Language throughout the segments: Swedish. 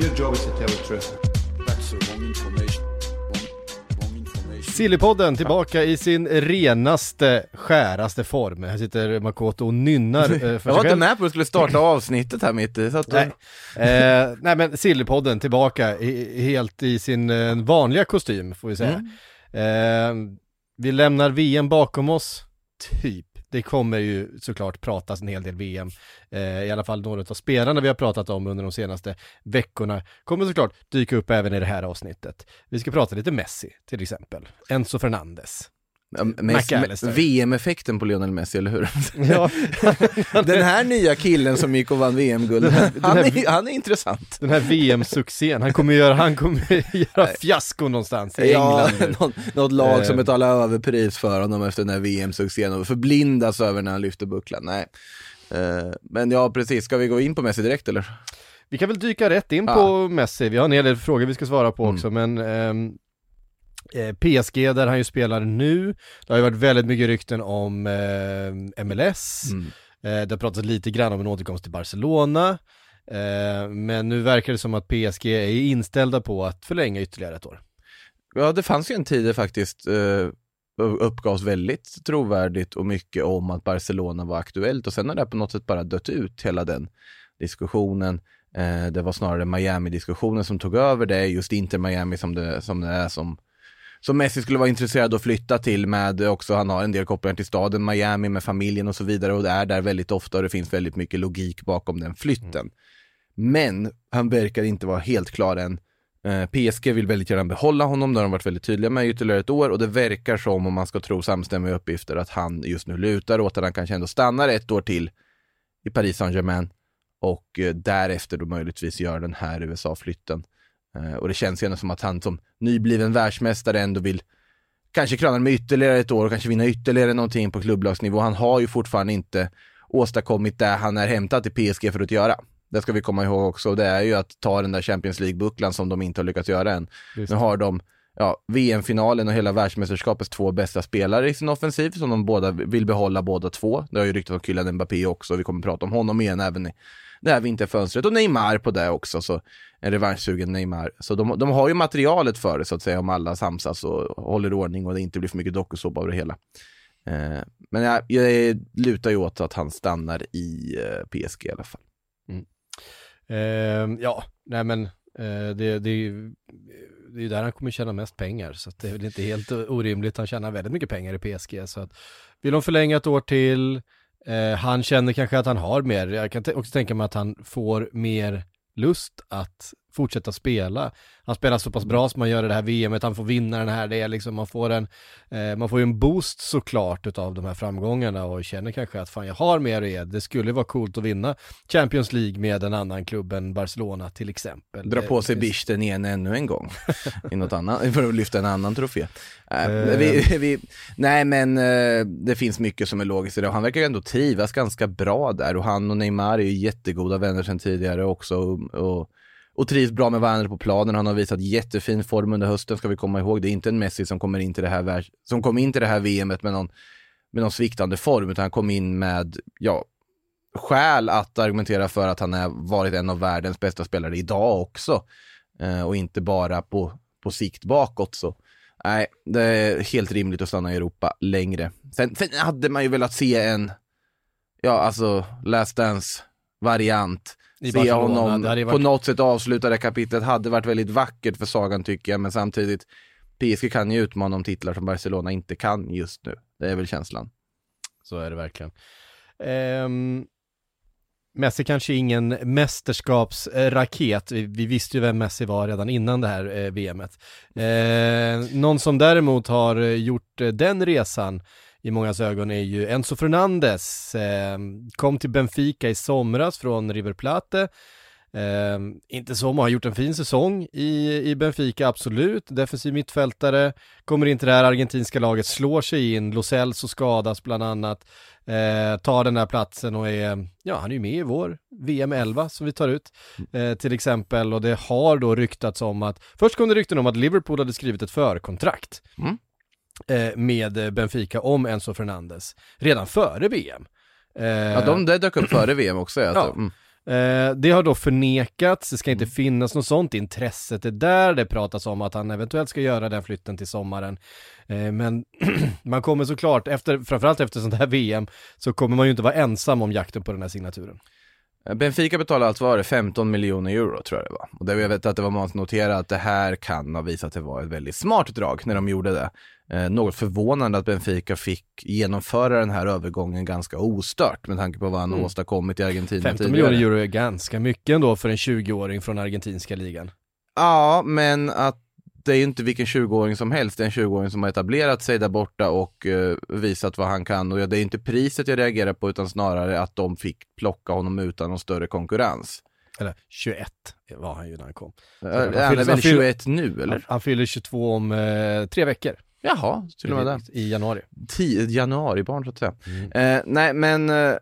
Your job is to tell the truth. That's the wrong information. Wrong, wrong information. Sillypodden tillbaka i sin renaste, skäraste form. Här sitter Makoto och nynnar eh, för Jag sig var inte själv. med på att du skulle starta avsnittet här mitt i. Så att Nej. Eh, nej men Sillypodden tillbaka i, helt i sin eh, vanliga kostym får vi säga. Mm. Eh, vi lämnar VM bakom oss, typ. Det kommer ju såklart pratas en hel del VM. Eh, I alla fall några av spelarna vi har pratat om under de senaste veckorna kommer såklart dyka upp även i det här avsnittet. Vi ska prata lite Messi till exempel. Enzo Fernandes. VM-effekten på Lionel Messi, eller hur? Ja, Den här nya killen som gick och vann VM-guld, han, är, han är intressant. den här VM-succén, han kommer göra, han kommer göra fiasko någonstans i Ja, England. nu. något, lag som Eh. betalar överpris för honom efter den här VM-succén och förblindas över när han lyfter bucklan. Nej. Eh, Men ja, precis. Ska vi gå in på Messi direkt eller? Vi kan väl dyka rätt in Ja. på Messi, vi har en hel del frågor vi ska svara på Mm. också men eh, PSG där han ju spelar nu, det har ju varit väldigt mycket rykten om eh, MLS, Mm. eh, det har pratats lite grann om en återkomst till Barcelona, eh, men nu verkar det som att PSG är inställda på att förlänga ytterligare ett år. Ja, det fanns ju en tid där faktiskt eh, uppgavs väldigt trovärdigt och mycket om att Barcelona var aktuellt och sen har det på något sätt bara dött ut hela den diskussionen. Eh, det var snarare Miami-diskussionen som tog över det, just inte Miami som det, som det är som som Messi skulle vara intresserad att flytta till med också, han har en del kopplingar till staden Miami med familjen och så vidare och det är där väldigt ofta och det finns väldigt mycket logik bakom den flytten. Men han verkar inte vara helt klar än. Eh, PSG vill väldigt gärna behålla honom, det har de varit väldigt tydliga med i ytterligare ett år och det verkar som, om man ska tro samstämmiga uppgifter, att han just nu lutar åt att han kanske ändå stannar ett år till i Paris Saint-Germain och eh, därefter då möjligtvis gör den här USA-flytten. Eh, och det känns ju ändå som att han som nybliven världsmästare ändå vill kanske kröna med ytterligare ett år och kanske vinna ytterligare någonting på klubblagsnivå. Han har ju fortfarande inte åstadkommit det han är hämtad till PSG för att göra. Det ska vi komma ihåg också. Det är ju att ta den där Champions League-bucklan som de inte har lyckats göra än. Nu har de ja, VM-finalen och hela världsmästerskapets två bästa spelare i sin offensiv som de båda vill behålla båda två. Det har ju ryktats om Kylian Mbappé också. Vi kommer prata om honom igen även i det här vinterfönstret och Neymar på det också. Så en revanschsugen Neymar. Så de, de har ju materialet för det så att säga om alla samsas och håller ordning och det inte blir för mycket dokusåpa av det hela. Eh, men jag, jag lutar ju åt att han stannar i eh, PSG i alla fall. Mm. Ehm, ja, nej men eh, det, det, är ju- det är ju där han kommer tjäna mest pengar så att det är väl inte helt orimligt. Han tjänar väldigt mycket pengar i PSG så att vill de förlänga ett år till, eh, han känner kanske att han har mer, jag kan också tänka mig att han får mer lust att fortsätta spela. Han spelar så pass bra som man gör i det här VMet, han får vinna den här, det är liksom, man får en, eh, man får ju en boost såklart utav de här framgångarna och känner kanske att fan jag har mer ge, det skulle vara coolt att vinna Champions League med en annan klubb än Barcelona till exempel. Dra på sig bischen igen ännu en gång. I något annat, för att lyfta en annan trofé. Äh, vi, vi, nej men eh, det finns mycket som är logiskt i det och han verkar ändå trivas ganska bra där och han och Neymar är ju jättegoda vänner sedan tidigare också och, och, och trivs bra med varandra på planen. Han har visat jättefin form under hösten ska vi komma ihåg. Det är inte en Messi som kommer in till det här, som kom in till det här VMet med någon, med någon sviktande form utan han kom in med, ja, skäl att argumentera för att han har varit en av världens bästa spelare idag också. Eh, och inte bara på, på sikt bakåt. Så nej, det är helt rimligt att stanna i Europa längre. Sen, sen hade man ju velat se en, ja alltså, Last Dance-variant. Se honom ju på varit- något sätt avsluta det kapitlet hade varit väldigt vackert för Sagan tycker jag, men samtidigt PSG kan ju utmana om titlar som Barcelona inte kan just nu. Det är väl känslan. Så är det verkligen. Ehm, Messi kanske ingen mästerskapsraket. Vi, vi visste ju vem Messi var redan innan det här eh, VMet. Eh, någon som däremot har eh, gjort eh, den resan i mångas ögon är ju Enzo Fernandes. Eh, kom till Benfica i somras från River Plate. Eh, inte så, har gjort en fin säsong i, i Benfica, absolut. Defensiv mittfältare, kommer in till det här argentinska laget, slår sig in, Lo Celso skadas bland annat, eh, tar den här platsen och är, ja han är ju med i vår VM 11 som vi tar ut eh, till exempel och det har då ryktats om att, först kom det rykten om att Liverpool hade skrivit ett förkontrakt Mm eh, med Benfica om Enzo Fernandes redan före VM. Eh, Ja, de det dök upp före VM också. Ja. Ja. Mm. Eh, det har då förnekats, det ska inte finnas något sånt, intresset är där, det pratas om att han eventuellt ska göra den flytten till sommaren. Eh, men man kommer såklart, efter, framförallt efter sånt här VM, så kommer man ju inte vara ensam om jakten på den här signaturen. Benfica betalar alltså var det 15 miljoner euro tror jag det var. Och det, jag vet att det var många som noterade att det här kan ha visat sig vara ett väldigt smart drag när de gjorde det. Eh, något förvånande att Benfica fick genomföra den här övergången ganska ostört med tanke på vad han Mm. åstadkommit i Argentina 15 tidigare. miljoner euro är ganska mycket ändå för en 20-åring från argentinska ligan. Ja, men att det är ju inte vilken 20-åring som helst, det är en 20-åring som har etablerat sig där borta och eh, visat vad han kan. Och det är inte priset jag reagerar på utan snarare att de fick plocka honom utan någon större konkurrens. Eller 21 var han ju när han kom. Är han han är fyller- väl han fyller- 21 nu eller? Han, han fyller 22 om eh, tre veckor. Jaha, till och med det. I, januari. 10 januari-barn så att säga. Eh, nej, men eh,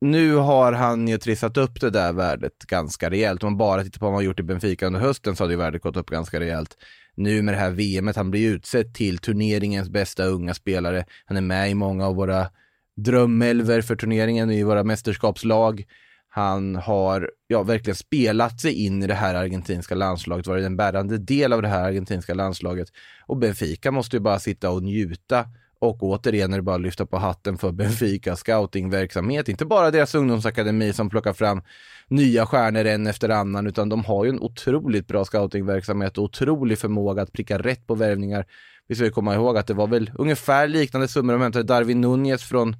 nu har han ju trissat upp det där värdet ganska rejält. Om man bara tittar på vad han har gjort i Benfica under hösten så hade ju värdet gått upp ganska rejält. Nu med det här VMet, han blir utsedd till turneringens bästa unga spelare. Han är med i många av våra drömelver för turneringen i våra mästerskapslag. Han har ja, verkligen spelat sig in i det här argentinska landslaget, varit en bärande del av det här argentinska landslaget. Och Benfica måste ju bara sitta och njuta och återigen är det bara att lyfta på hatten för Benfica scoutingverksamhet. Inte bara deras ungdomsakademi som plockar fram nya stjärnor en efter annan, utan de har ju en otroligt bra scoutingverksamhet och otrolig förmåga att pricka rätt på värvningar. Vi ska ju komma ihåg att det var väl ungefär liknande summor de hämtade Darwin Nunez från,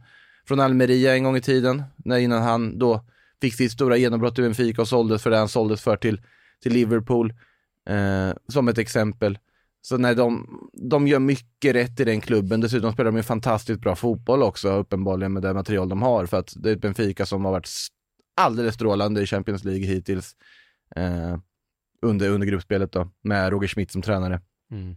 från Almeria en gång i tiden, när innan han då fick sitt stora genombrott i Benfica och såldes för det han såldes för till, till Liverpool, eh, som ett exempel. Så nej, de, de gör mycket rätt i den klubben. Dessutom spelar de ju fantastiskt bra fotboll också, uppenbarligen med det material de har. För att det är ett Benfica som har varit alldeles strålande i Champions League hittills. Eh, under, under gruppspelet då, med Roger Schmidt som tränare. Mm.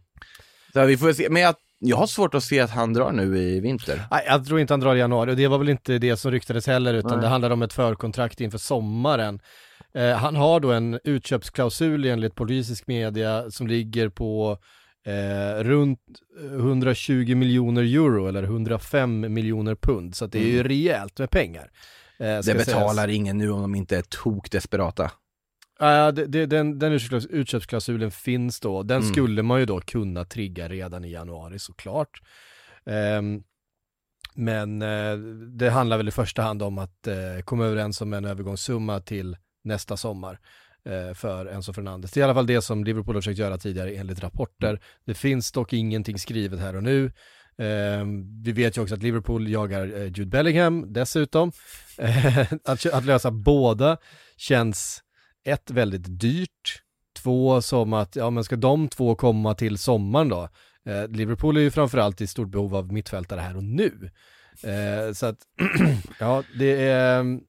Så vi får se. Men jag, jag har svårt att se att han drar nu i vinter. Nej, jag tror inte han drar i januari och det var väl inte det som ryktades heller utan Nej. det handlar om ett förkontrakt inför sommaren. Eh, han har då en utköpsklausul enligt portugisisk media som ligger på eh, runt 120 miljoner euro eller 105 miljoner pund så det är ju Mm. rejält med pengar. Eh, Det betalar sägas. ingen nu om de inte är tokdesperata. Ja, det, det, den, den utköps- utköpsklausulen finns då. Den Mm. skulle man ju då kunna trigga redan i januari såklart. Ehm, men eh, det handlar väl i första hand om att eh, komma överens om en övergångssumma till nästa sommar eh, Eh, för Enzo Fernandes. Det är i alla fall det som Liverpool har försökt göra tidigare enligt rapporter. Det finns dock ingenting skrivet här och nu. Ehm, vi vet ju också att Liverpool jagar eh, Jude Bellingham dessutom. Eh, att, att lösa båda känns ett, väldigt dyrt. Två, som att, ja men ska de två komma till sommaren då? Eh, Liverpool är ju framförallt i stort behov av mittfältare här och nu. Eh, så att, ja det är, ehm,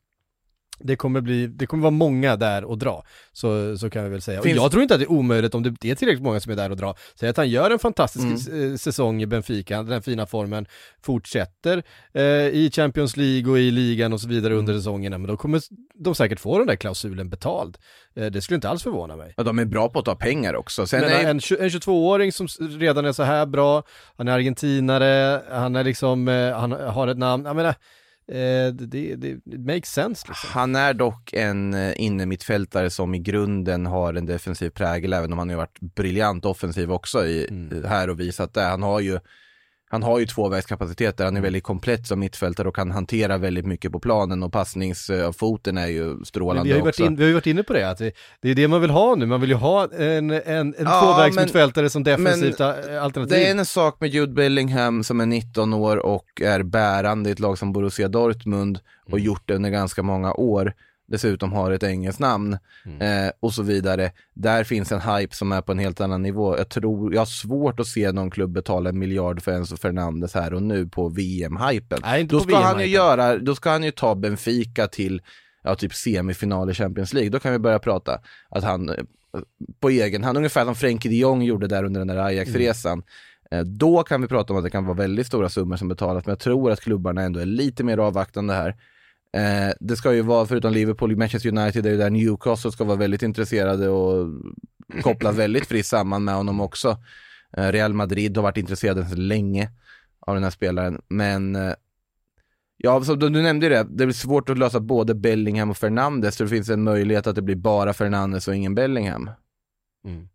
det kommer bli, det kommer vara många där och dra. Så, så kan vi väl säga. Finns- Och jag tror inte att det är omöjligt om det är tillräckligt många som är där och dra. Säg att han gör en fantastisk Mm. eh, säsong i Benfica, den fina formen, fortsätter eh, i Champions League och i ligan och så vidare under säsongerna, men då kommer de säkert få den där klausulen betald. Eh, det skulle inte alls förvåna mig. Ja, de är bra på att ta pengar också. Sen Men är, en, en 22-åring som redan är så här bra, han är argentinare, han är liksom, eh, han har ett namn, jag menar, eh, det, det, makes sense liksom. Han är dock en eh, innermittfältare som i grunden har en defensiv prägel, även om han har varit briljant offensiv också i, Mm. här och visat det. Han har ju han har ju tvåvägskapacitet där, han är Mm. väldigt komplett som mittfältare och kan hantera väldigt mycket på planen och passningsfoten är ju Men strålande vi, har ju varit också. in, vi har ju varit inne på det, att det, det är det man vill ha nu, man vill ju ha en, en, en Ja, tvåvägsmittfältare som defensivt alternativ. Det är en sak med Jude Bellingham som är 19 år och är bärande i ett lag som Borussia Dortmund och Mm. gjort det under ganska många år. Dessutom har ett engelskt namn Mm. eh, och så vidare. Där finns en hype som är på en helt annan nivå. Jag tror, jag har svårt att se någon klubb betala en miljard för Enzo Fernandes här och nu på VM-hypen. Då ska han ju göra, då ska han ju ta Benfica till, ja typ semifinal i Champions League. Då kan vi börja prata att han eh, på egen hand, ungefär som Frenkie de Jong gjorde där under den där Ajax-resan. Eh, Då kan vi prata om att det kan vara väldigt stora summor som betalas, men jag tror att klubbarna ändå är lite mer avvaktande här. Eh, det ska ju vara, förutom Liverpool, Manchester United, det är ju där Newcastle ska vara väldigt intresserade och kopplas väldigt friskt samman med honom också. Eh, Real Madrid har varit intresserade sedan länge av den här spelaren, men eh, Ja, så du, nämnde det, det blir svårt att lösa både Bellingham och Fernandes, så det finns en möjlighet att det blir bara Fernandes och ingen Bellingham. Mm.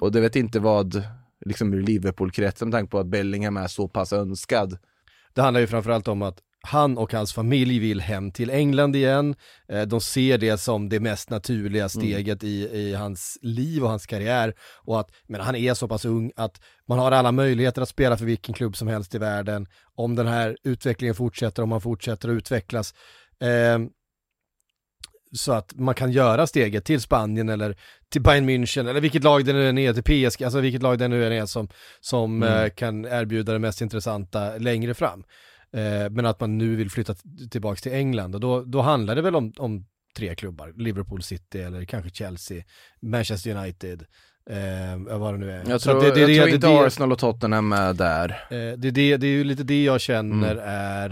Och det vet inte vad, liksom ur Liverpool-kretsen, med tanke på att Bellingham är så pass önskad. Det handlar ju framförallt om att han och hans familj vill hem till England igen. Eh, De ser det som det mest naturliga steget i, i hans liv och hans karriär. Och att, men han är så pass ung att man har alla möjligheter att spela för vilken klubb som helst i världen. Om den här utvecklingen fortsätter, om man fortsätter att utvecklas. Eh, så att man kan göra steget till Spanien eller till Bayern München eller vilket lag det nu än är, till PSG, alltså vilket lag det nu än är som, som Mm. eh, kan erbjuda det mest intressanta längre fram. Eh, men att man nu vill flytta tillbaka till England och då, då handlar det väl om, om tre klubbar, Liverpool City eller kanske Chelsea, Manchester United, eh, vad det nu är. Jag tror, det, det, jag det, tror inte Arsenal och Tottenham är där. Eh, det, det, det är ju lite det jag känner Mm. är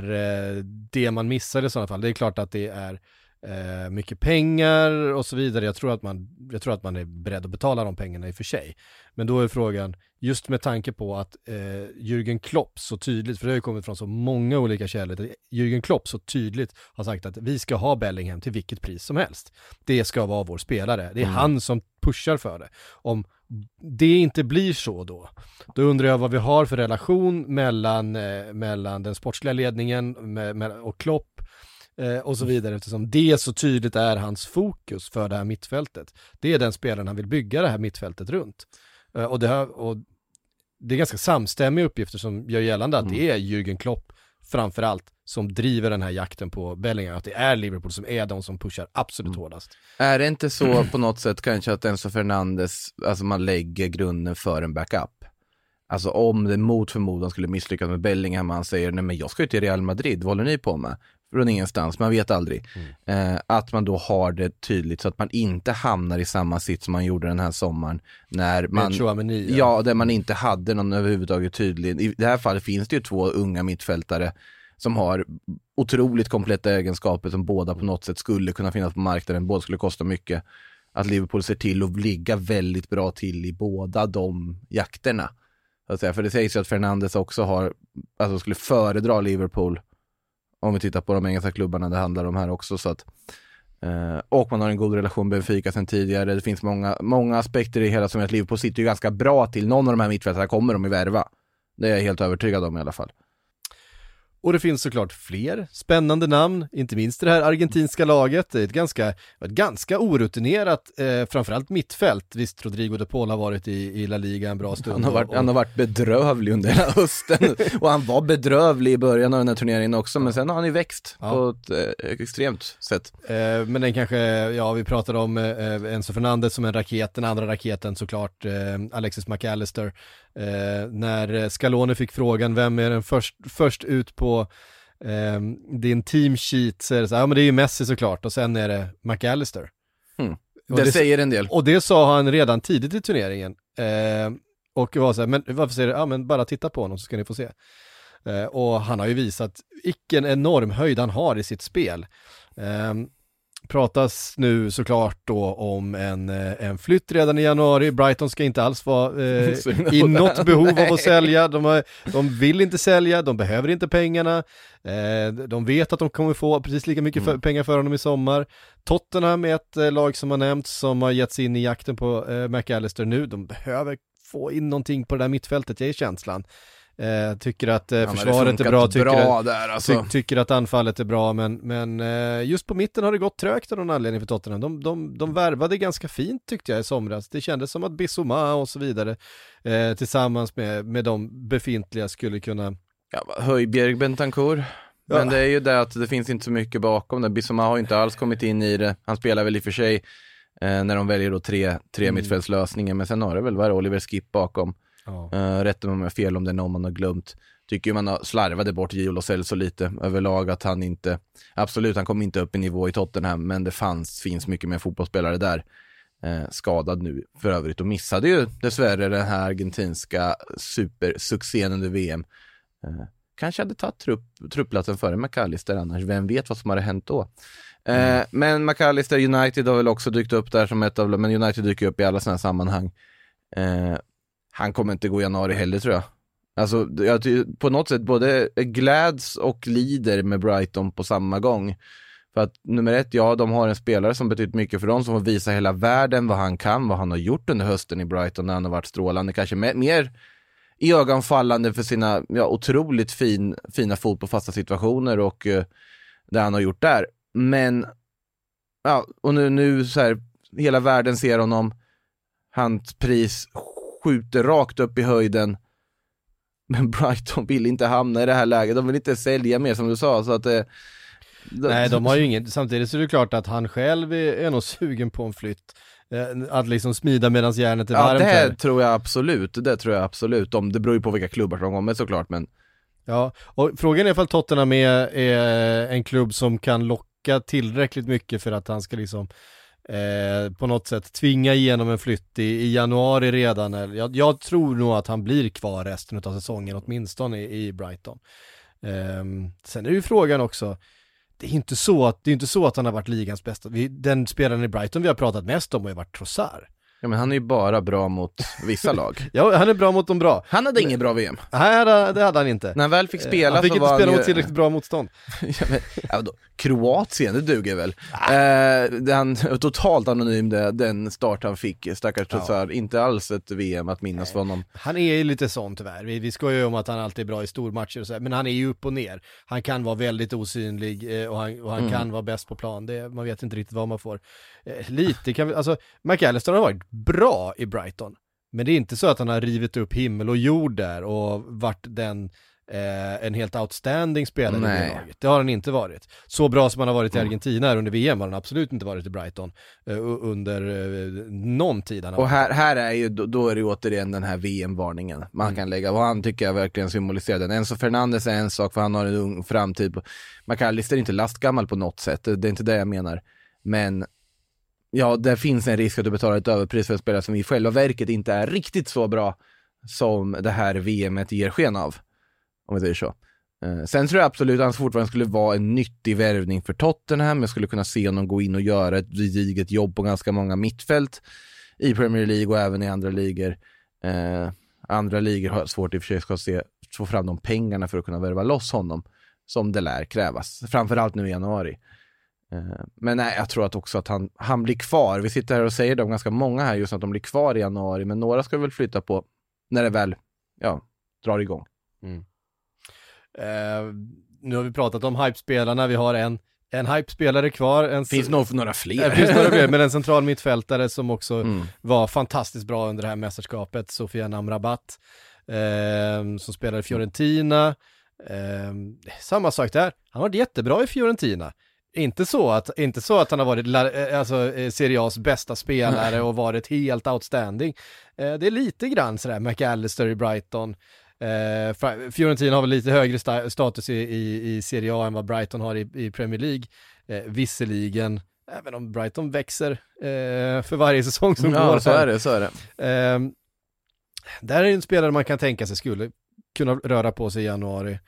eh, det man missar i sådana fall. Det är klart att det är eh, mycket pengar och så vidare. Jag tror, att man, jag tror att man är beredd att betala de pengarna i och för sig. Men då är frågan, just med tanke på att eh, Jürgen Klopp så tydligt, för det har ju kommit från så många olika källor, att Jürgen Klopp så tydligt har sagt att vi ska ha Bellingham till vilket pris som helst. Det ska vara vår spelare. Det är Mm. han som pushar för det. Om det inte blir så då, då undrar jag vad vi har för relation mellan, eh, mellan den sportsliga ledningen med, med, och Klopp eh, och så vidare eftersom det så tydligt är hans fokus för det här mittfältet. Det är den spelaren han vill bygga det här mittfältet runt. Eh, och, det här, och det är ganska samstämmiga uppgifter som gör gällande att det är Jürgen Klopp framförallt som driver den här jakten på Bellingham, att det är Liverpool som är de som pushar absolut hårdast. Är det inte så på något sätt kanske att Enzo Fernandes, alltså man lägger grunden för en backup? Alltså om det mot förmodan skulle misslyckas med Bellingham, han säger nej men jag ska ju till Real Madrid, vad håller ni på med? Från ingenstans, man vet aldrig. Eh, att man då har det tydligt så att man inte hamnar i samma sitt som man gjorde den här sommaren. När man, Chouameni, ja. ja, där man inte hade någon överhuvudtaget tydlig. I det här fallet finns det ju två unga mittfältare som har otroligt kompletta egenskaper som båda på något sätt skulle kunna finnas på marknaden, båda skulle kosta mycket. Att Liverpool ser till att ligga väldigt bra till i båda de jakterna. För det sägs ju att Fernandes också har, alltså skulle föredra Liverpool om vi tittar på de engelska klubbarna det handlar om här också. Så att, eh, och man har en god relation med Benfica sedan tidigare. Det finns många, många aspekter i hela som gör att Liverpool sitter ju ganska bra till. Någon av de här mittfältarna kommer de i värva. Det är jag helt övertygad om i alla fall. Och det finns såklart fler spännande namn, inte minst det här argentinska laget. Det är ett ganska, ett ganska orutinerat, eh, framförallt mittfält. Visst, Rodrigo de Paul har varit i, i La Liga en bra stund. Han har, varit, och, han har varit bedrövlig under hela hösten och han var bedrövlig i början av den här turneringen också men sen har han ju växt Ja. på ett eh, extremt sätt. Eh, men den kanske, ja vi pratade om eh, Enzo Fernandez som en raket, den andra raketen såklart eh, Alexis McAllister. Eh, när Scaloni fick frågan, vem är den först, först ut på eh, din team sheet, så är det så ja men det är ju Messi såklart och sen är det McAllister. Mm. Och Det, säger en del. Och det sa han redan tidigt i turneringen. Eh, och var så här, men varför säger du, ja men bara titta på honom så ska ni få se. Eh, och han har ju visat vilken enorm höjd han har i sitt spel. Pratas nu såklart då om en, eh, en flytt redan i januari. Brighton ska inte alls vara eh, i något behov av att sälja. De, har, de vill inte sälja, de behöver inte pengarna. Eh, de vet att de kommer få precis lika mycket Mm. för, pengar för honom i sommar. Tottenham är ett eh, lag som har nämnts som har gett sig in i jakten på eh, McAllister nu. De behöver få in någonting på det där mittfältet, jag är känslan. Eh, tycker att eh, Ja, försvaret är bra, tycker, bra att, där, alltså. ty, tycker att anfallet är bra, men, men eh, just på mitten har det gått trögt av någon anledning för Tottenham. De, de, de värvade ganska fint tyckte jag i somras. Det kändes som att Bissouma och så vidare eh, tillsammans med, med de befintliga skulle kunna Ja, Höjbjerg, Bentancourt. Ja. Men det är ju det att det finns inte så mycket bakom det. Bissouma har ju inte alls kommit in i det. Han spelar väl i och för sig eh, när de väljer då tre, tre Mm. mittfältslösningar, men sen har det väl varit Oliver Skip bakom. Ja. Uh, rätta mig om jag har fel om det är någon man har glömt. Tycker man har slarvade bort Gio Lo Celso lite överlag att han inte, absolut han kom inte upp i nivå i Tottenham men det fanns, finns mycket mer fotbollsspelare där. Eh, skadad nu för övrigt och missade ju dessvärre den här argentinska supersuccén under VM. Eh, kanske hade tagit trupp, truppplatsen före McAllister annars, vem vet vad som hade hänt då. Eh, Men McAllister United har väl också dykt upp där som ett av, men United dyker upp i alla sådana här sammanhang. Han kommer inte gå i januari heller tror jag. Alltså, jag, på något sätt både gläds och lider med Brighton på samma gång. För att nummer ett, ja, de har en spelare som betytt mycket för dem, som får visa hela världen vad han kan, vad han har gjort under hösten i Brighton när han har varit strålande, kanske mer i ögonfallande för sina ja, otroligt fin, fina fot på fasta situationer och eh, det han har gjort där. Men, ja, och nu, nu så här, hela världen ser honom, hans pris skjuter rakt upp i höjden. Men Brighton vill inte hamna i det här läget, de vill inte sälja mer som du sa, så att eh, Nej, de har ju inget, samtidigt så är det klart att han själv är, är nog sugen på en flytt. Eh, Att liksom smida medan järnet är Ja, varmt det här. tror jag absolut, det tror jag absolut. Om, det beror ju på vilka klubbar som kommer såklart, men Ja, och frågan är ifall Tottenham är, är en klubb som kan locka tillräckligt mycket för att han ska liksom eh, på något sätt tvinga igenom en flytt i, i januari redan. Jag, jag tror nog att han blir kvar resten av säsongen, åtminstone i, i Brighton. Eh, sen är ju frågan också, det är inte så att, det är inte så att han har varit ligans bästa. Vi, den spelaren i Brighton vi har pratat mest om har ju varit Trossard ja, men han är ju bara bra mot vissa lag. Ja, han är bra mot de bra. Han hade inget bra VM. Nej, det, hade han inte. När han väl fick spela Eh, han fick så inte var spela han mot ju... tillräckligt bra motstånd. ja, men, ja, då, Kroatien, det duger väl. Eh, den, totalt anonym det, den start han fick, stackars Trossard. Inte alls ett VM att minnas för honom. Han är ju lite sån tyvärr. Vi, vi skojar ju om att han alltid är bra i stormatcher och så här, men han är ju upp och ner. Han kan vara väldigt osynlig eh, och han, och han Mm. kan vara bäst på plan. Det, man vet inte riktigt vad man får. Eh, lite kan vi, alltså McAllister har varit bra i Brighton. Men det är inte så att han har rivit upp himmel och jord där och varit den eh, en helt outstanding spelare i det Nej. laget. Det har han inte varit. Så bra som han har varit i Mm. Argentina här under VM har han absolut inte varit i Brighton eh, under eh, någon tid Och här, här är ju, då, då är det återigen den här VM-varningen man Mm. kan lägga. Och han tycker jag verkligen symboliserar den. Enzo Fernandes är en sak för han har en ung framtid. McAllister är inte lastgammal på något sätt, det är inte det jag menar. Men ja, det finns en risk att du betalar ett överpris för en spelare som i själva verket inte är riktigt så bra som det här VMet ger sken av. Om vi säger så. Eh, sen tror jag absolut att han fortfarande skulle vara en nyttig värvning för Tottenham. Jag skulle kunna se honom gå in och göra ett gediget jobb på ganska många mittfält i Premier League och även i andra ligor. Eh, andra ligor har svårt i och för sig att se, få fram de pengarna för att kunna värva loss honom, som det lär krävas. Framförallt nu i januari. Eh, men nej, jag tror att också att han, han blir kvar. Vi sitter här och säger det om ganska många här just att de blir kvar i januari, men några ska väl flytta på när det väl, ja, drar igång. Eh, nu har vi pratat om hypespelarna, vi har en, en hypespelare kvar. En, Finns nog några fler. Det finns några fler, men en central mittfältare som också Mm. var fantastiskt bra under det här mästerskapet, Sofia Namrabat, eh, som spelar i Fiorentina. Eh, samma sak där, han varit jättebra i Fiorentina. Inte så att, inte så att han har varit eh, alltså, eh, Serie A's bästa spelare och varit helt outstanding. Eh, det är lite grann sådär McAllister i Brighton. Eh, Fiorentina har väl lite högre sta- status i, i, i Serie A än vad Brighton har i, i Premier League. Eh, visserligen, även om Brighton växer eh, för varje säsong som går. Ja, så här. är det, så är det. Ehm, där är en spelare man kan tänka sig skulle kunna röra på sig i januari.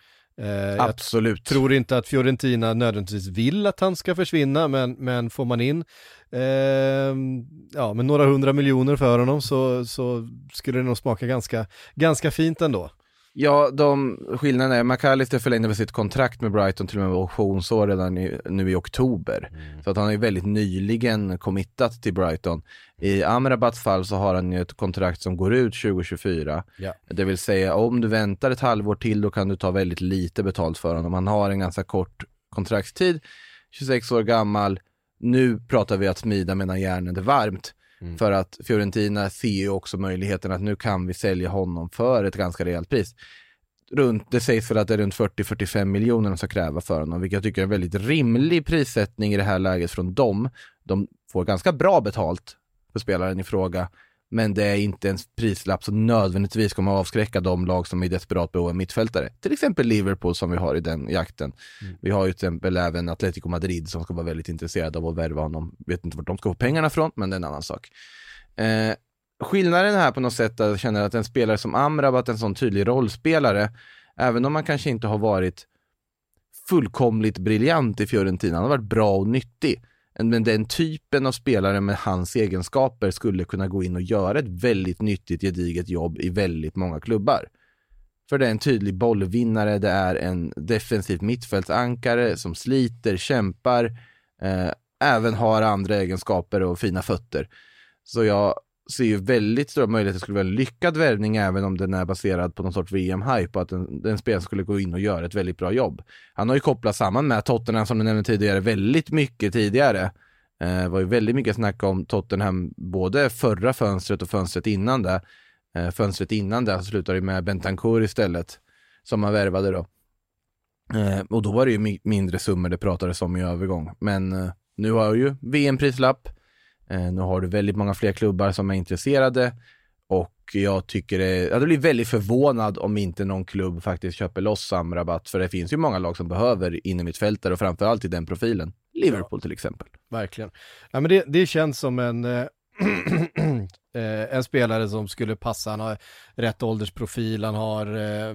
Eh, Absolut. Jag tror inte att Fiorentina nödvändigtvis vill att han ska försvinna, men, men får man in ehm, ja, med några hundra miljoner för honom så, så skulle det nog smaka ganska, ganska fint ändå. Ja, de, skillnaden är, McAllister förlängde väl sitt kontrakt med Brighton till och med optionsår redan i, nu i oktober. Mm. Så att han är väldigt nyligen committat till Brighton. I Amrabats fall så har han ju ett kontrakt som går ut 2024. Ja. Det vill säga om du väntar ett halvår till då kan du ta väldigt lite betalt för honom. Han har en ganska kort kontraktstid, 26 år gammal. Nu pratar vi att smida medan järnet är varmt. Mm. För att Fiorentina ser ju också möjligheten att nu kan vi sälja honom för ett ganska rejält pris. Runt, det sägs väl att det är runt 40-45 miljoner de ska kräva för honom, vilket jag tycker är en väldigt rimlig prissättning i det här läget från dem. De får ganska bra betalt för spelaren i fråga men det är inte en prislapp som nödvändigtvis kommer att avskräcka de lag som är i desperat behov av mittfältare. Till exempel Liverpool som vi har i den jakten. Mm. Vi har ju till exempel även Atletico Madrid som ska vara väldigt intresserade av att värva honom. Vet inte vart de ska få pengarna från, men det är en annan sak. Eh, skillnaden här på något sätt, att jag känner att en spelare som Amrabat, en sån tydlig rollspelare, även om man kanske inte har varit fullkomligt briljant i Fiorentina, han har varit bra och nyttig men den typen av spelare med hans egenskaper skulle kunna gå in och göra ett väldigt nyttigt, gediget jobb i väldigt många klubbar. För det är en tydlig bollvinnare, det är en defensiv mittfältsankare som sliter, kämpar, eh, även har andra egenskaper och fina fötter. Så jag ser ju väldigt stora möjligheter att det skulle vara en lyckad värvning även om den är baserad på någon sorts VM-hype och att den, spelaren skulle gå in och göra ett väldigt bra jobb. Han har ju kopplat samman med Tottenham som du nämnde tidigare väldigt mycket tidigare. Eh, var ju väldigt mycket snack om Tottenham både förra fönstret och fönstret innan det. Eh, fönstret innan det alltså slutade ju med Bentancourt istället som man värvade då. Eh, och då var det ju mindre summor det pratades om i övergång. Men eh, nu har ju VM-prislapp nu har du väldigt många fler klubbar som är intresserade och jag tycker det, jag blivit väldigt förvånad om inte någon klubb faktiskt köper loss samrabatt för det finns ju många lag som behöver innermittfältare och framförallt i den profilen. Liverpool ja, till exempel. Verkligen. Ja, men det, det känns som en eh, eh en spelare som skulle passa, han har rätt åldersprofil, han har eh, Eh,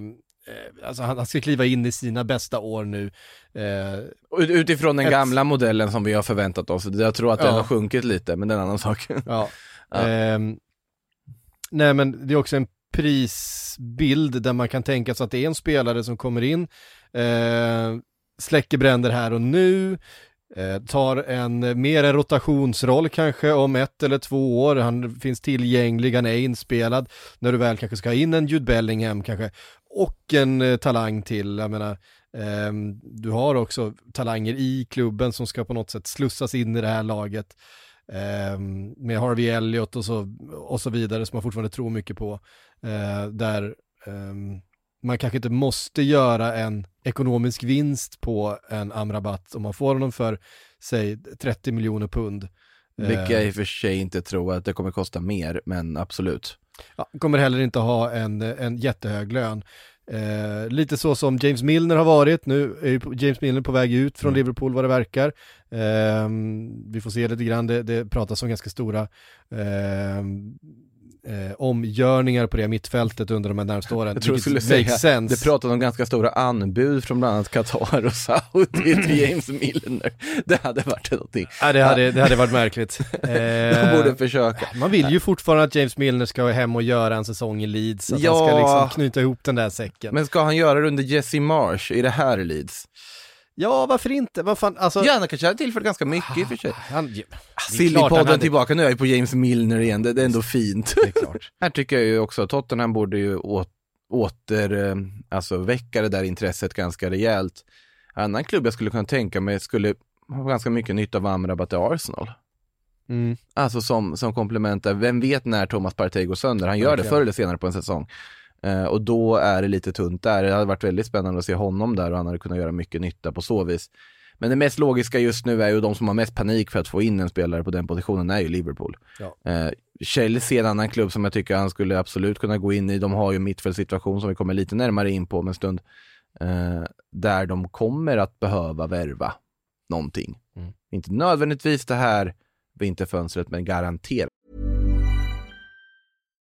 alltså han, ska kliva in i sina bästa år nu. Eh, Utifrån den ett... gamla modellen som vi har förväntat oss, jag tror att den har sjunkit lite, men det är en annan sak. ja. ja. Eh, nej men det är också en prisbild där man kan tänka sig att det är en spelare som kommer in, eh, släcker bränder här och nu, Eh, tar en mer en rotationsroll kanske om ett eller två år, han finns tillgänglig, han är inspelad, när du väl kanske ska ha in en Jude Bellingham kanske, och en eh, talang till, jag menar, eh, du har också talanger i klubben som ska på något sätt slussas in i det här laget, ehm, med Harvey Elliott och så, och så vidare som man fortfarande tror mycket på, eh, där ehm, man kanske inte måste göra en ekonomisk vinst på en Amrabat om man får honom för, säg 30 miljoner pund. Vilka jag i och för sig inte tror att det kommer kosta mer, men absolut. Ja, kommer heller inte ha en, en jättehög lön. Eh, lite så som James Milner har varit, nu är James Milner på väg ut från mm. Liverpool vad det verkar. Eh, vi får se lite grann, det, det pratas om ganska stora eh, eh, omgörningar på det mittfältet under de här närmaste åren. Jag tror du skulle säga, sense. det pratade om ganska stora anbud från bland annat Qatar och Saudi till James Milner. Det hade varit någonting. Ja, det hade, det hade varit märkligt. De borde försöka. Man vill ju fortfarande att James Milner ska hem och göra en säsong i Leeds, att ja. han ska liksom knyta ihop den där säcken. Men ska han göra det under Jesse Marsh i det här Leeds? Ja, varför inte? Vad fan, alltså... Ja, han kanske hade tillfört ganska mycket i och för sig. Sillypodden hade... tillbaka, nu är jag på James Milner igen, det, det är ändå fint. Det är klart. här tycker jag ju också, Tottenham borde ju åter, eh, alltså väcka det där intresset ganska rejält. En annan klubb jag skulle kunna tänka mig skulle ha ganska mycket nytta av Amrabat i Arsenal. Mm. Alltså som, som komplement där, vem vet när Thomas Partey går sönder? Han gör okay. det förr eller senare på en säsong. Eh, och då är det lite tunt där. Det hade varit väldigt spännande att se honom där och han hade kunnat göra mycket nytta på så vis. Men det mest logiska just nu är ju de som har mest panik för att få in en spelare på den positionen är ju Liverpool. Ja. Eh, Chelsea är en annan klubb som jag tycker han skulle absolut kunna gå in i. De har ju mittfältssituation som vi kommer lite närmare in på om en stund. Eh, där de kommer att behöva värva någonting. Mm. Inte nödvändigtvis det här vinterfönstret, men garanterat.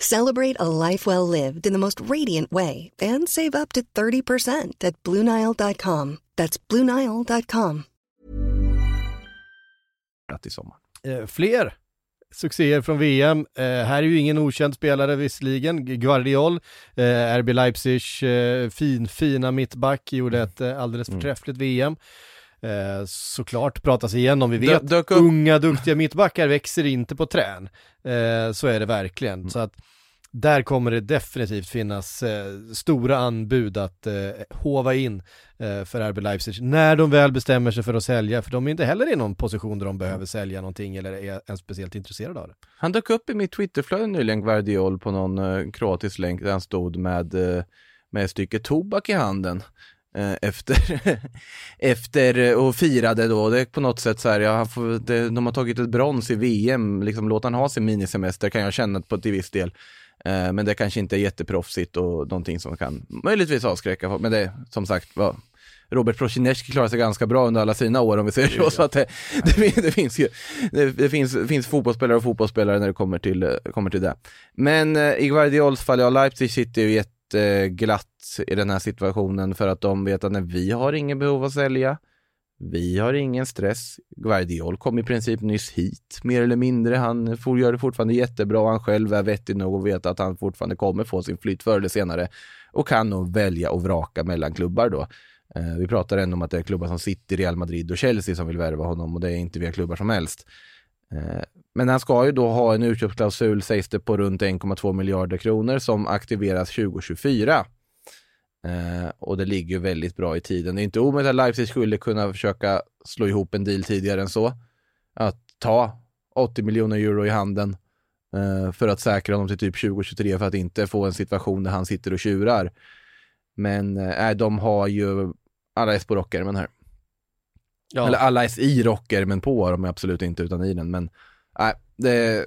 Celebrate a life well lived in the most radiant way and save up to 30% at BlueNile.com. That's BlueNile.com. i sommar. Eh, fler succéer från VM. Eh, här är ju ingen okänd spelare visserligen. Guardiol, eh, RB Leipzig, eh, fin, fina mittback, gjorde ett eh, alldeles Mm. förträffligt VM. Eh, såklart pratas igenom, vi Dö- vet, upp- unga duktiga mittbackar växer inte på trän. Eh, så är det verkligen. Mm. Så att där kommer det definitivt finnas eh, stora anbud att eh, hova in eh, för RB Leipzig när de väl bestämmer sig för att sälja, för de är inte heller i någon position där de behöver sälja någonting eller är ens speciellt intresserade av det. Han dök upp i mitt Twitterflöde nyligen, Guardiol, på någon uh, kroatisk länk där han stod med, eh, med ett stycke tobak i handen. Eh, Efter, efter eh, och firade då, det är på något sätt så här, ja, han får, det, de har tagit ett brons i VM, liksom låt han ha sin minisemester kan jag känna på till viss del. Eh, Men det kanske inte är jätteproffsigt och någonting som kan möjligtvis avskräcka folk. Men det, som sagt, var, Robert Prosinecki klarar sig ganska bra under alla sina år om vi säger så. så att det, det, det, finns ju, det, det finns, finns fotbollsspelare och fotbollsspelare när det kommer till, eh, kommer till det. Men eh, i Guardiols fall, ja Leipzig sitter ju Eh, glatt i den här situationen för att de vet att nej, vi har ingen behov att sälja, vi har ingen stress. Guardiol kom i princip nyss hit, mer eller mindre. Han får, gör det fortfarande jättebra och han själv är vettig nog att veta att han fortfarande kommer få sin flytt förr eller senare och kan nog välja och vraka mellan klubbar då. Eh, vi pratar ändå om att det är klubbar som City, Real Madrid och Chelsea som vill värva honom och det är inte via klubbar som helst. Eh, men han ska ju då ha en utköpsklausul sägs det på runt 1,2 miljarder kronor som aktiveras 2024. Eh, och det ligger ju väldigt bra i tiden. Det är inte omöjligt att Leipzig skulle kunna försöka slå ihop en deal tidigare än så. Att ta 80 miljoner euro i handen eh, för att säkra honom till typ 2023 för att inte få en situation där han sitter och tjurar. Men eh, de har ju alla är på rockärmen här. Ja. Eller alla är i rockärmen på de är absolut inte utan i den. Men nej, det,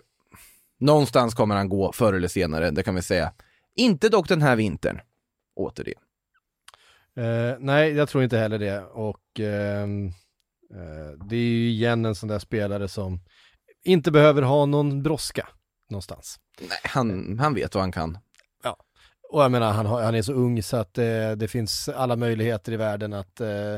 någonstans kommer han gå förr eller senare, det kan vi säga. Inte dock den här vintern, återigen. Eh, nej, jag tror inte heller det. Och ehm, eh, det är ju igen en sån där spelare som inte behöver ha någon brådska någonstans. Nej, han, han vet vad han kan. Och jag menar, han, han är så ung så att eh, det finns alla möjligheter i världen att eh,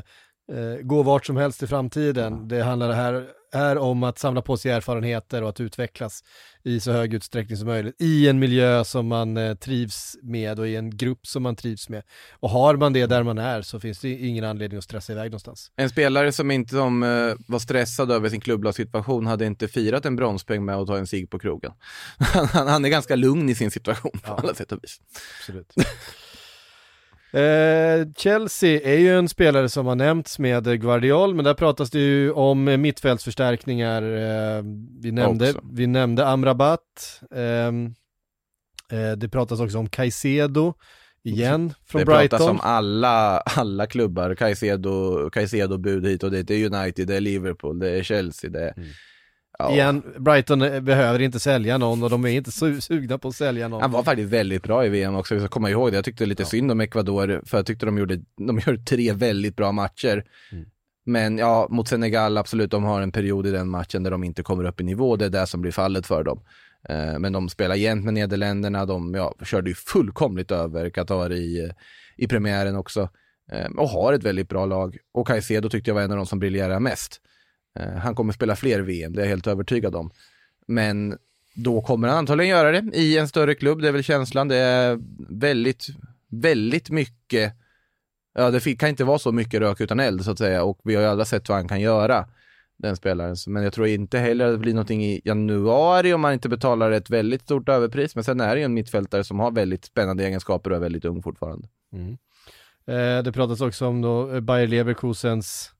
eh, gå vart som helst i framtiden. Det handlar här, här om att samla på sig erfarenheter och att utvecklas i så hög utsträckning som möjligt i en miljö som man eh, trivs med och i en grupp som man trivs med. Och har man det där man är så finns det ingen anledning att stressa iväg någonstans. En spelare som inte som, eh, var stressad över sin klubblagssituation hade inte firat en bronspeng med att ta en sig på krogen. Han, han, är ganska lugn i sin situation på alla sätt och vis. Absolut. Eh, Chelsea är ju en spelare som har nämnts med Guardiol, men där pratas det ju om mittfältsförstärkningar. Eh, vi, nämnde, Också. vi nämnde Amrabat. ehm, eh, det pratas också om Caicedo, igen, från det Brighton. pratas om alla, alla klubbar, Caicedo, Caicedo bud hit och dit. Det är United, det är Liverpool, det är Chelsea, det är... Ja. Igen, Brighton eh, behöver inte sälja någon och de är inte su- sugna på att sälja någon. Han var faktiskt väldigt bra i VM också, vi ska komma ihåg det. Jag tyckte lite synd om Ecuador, för jag tyckte de gjorde, de gjorde tre väldigt bra matcher. Mm. Men ja, mot Senegal, absolut, de har en period i den matchen där de inte kommer upp i nivå, det är det som blir fallet för dem. Eh, Men de spelar jämnt med Nederländerna, de ja, körde ju fullkomligt över Qatar i, i premiären också. Eh, Och har ett väldigt bra lag. Och Caicedo tyckte jag var en av de som briljerade mest. Eh, han kommer spela fler VM, det är jag helt övertygad om. Men då kommer han antagligen göra det i en större klubb, det är väl känslan. Det är väldigt, väldigt mycket, ja det kan inte vara så mycket rök utan eld så att säga och vi har ju alla sett vad han kan göra, den spelaren. Men jag tror inte heller att det blir någonting i januari om man inte betalar ett väldigt stort överpris. Men sen är det ju en mittfältare som har väldigt spännande egenskaper och är väldigt ung fortfarande. Mm. Eh, det pratas också om då eh, Bayer Leverkusens,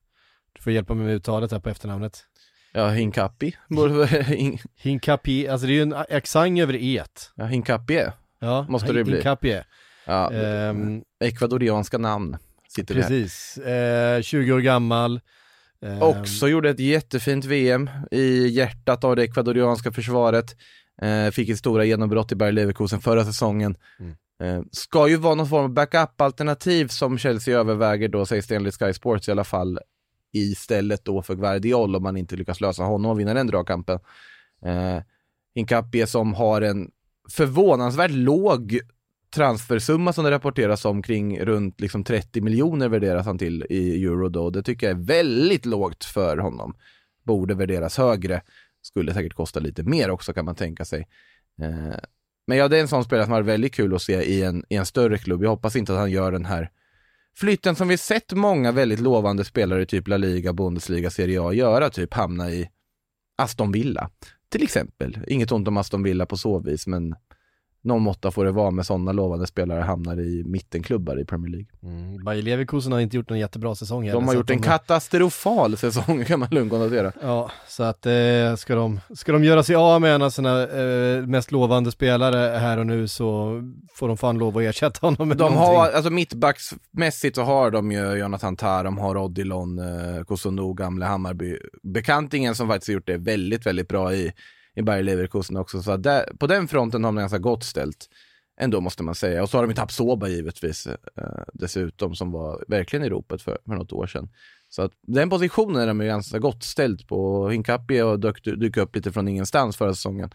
du får hjälpa mig med uttalet här på efternamnet. Ja, Hinkapi. Hinkapi, alltså det är ju en accent över et. Ja, Hinkapi är. Ja, Måste det bli. Hinkapi. Ja, Ehm, ekvadorianska namn sitter här. Precis, eh, 20 år gammal. Ehm, Också gjorde ett jättefint VM i hjärtat av det ekvadorianska försvaret. Eh, fick ett stora genombrott i Bayer Leverkusen förra säsongen. Mm. Eh, ska ju vara någon form av backup-alternativ som Chelsea överväger då, sägs det enligt Sky Sports i alla fall, istället då för Guardiol om man inte lyckas lösa honom och vinna den dragkampen. Eh, Hincapie som har en förvånansvärt låg transfersumma som det rapporteras om kring runt liksom 30 miljoner värderas han till i euro då. Det tycker jag är väldigt lågt för honom. Borde värderas högre. Skulle säkert kosta lite mer också kan man tänka sig. Eh, men ja, det är en sån spelare som har väldigt kul att se i en, i en större klubb. Jag hoppas inte att han gör den här flytten som vi sett många väldigt lovande spelare i typ La Liga, Bundesliga, Serie A göra, typ hamna i Aston Villa. Till exempel. Inget ont om Aston Villa på så vis, men någon måtta får det vara med sådana lovande spelare hamnar i mittenklubbar i Premier League. Mm. Bayer Leverkusen har inte gjort någon jättebra säsong heller. De har gjort en de... katastrofal säsong kan man lugnt konstatera. Ja, så att eh, ska, de, ska de göra sig av med en av sina eh, mest lovande spelare här och nu så får de fan lov att ersätta honom med De någonting. har, alltså mittbacksmässigt så har de ju Jonathan Tah, de har Odilon, eh, Kosono, gamle Hammarby. Bekantingen som faktiskt gjort det väldigt, väldigt bra i i Bayer Leverkusen också. Så där, på den fronten har de ganska gott ställt. Ändå måste man säga. Och så har de ju Tapsoba givetvis eh, dessutom som var verkligen i ropet för, för något år sedan. Så att den positionen är de ju ganska gott ställt på. Hinkapi och dök, dyker upp lite från ingenstans förra säsongen.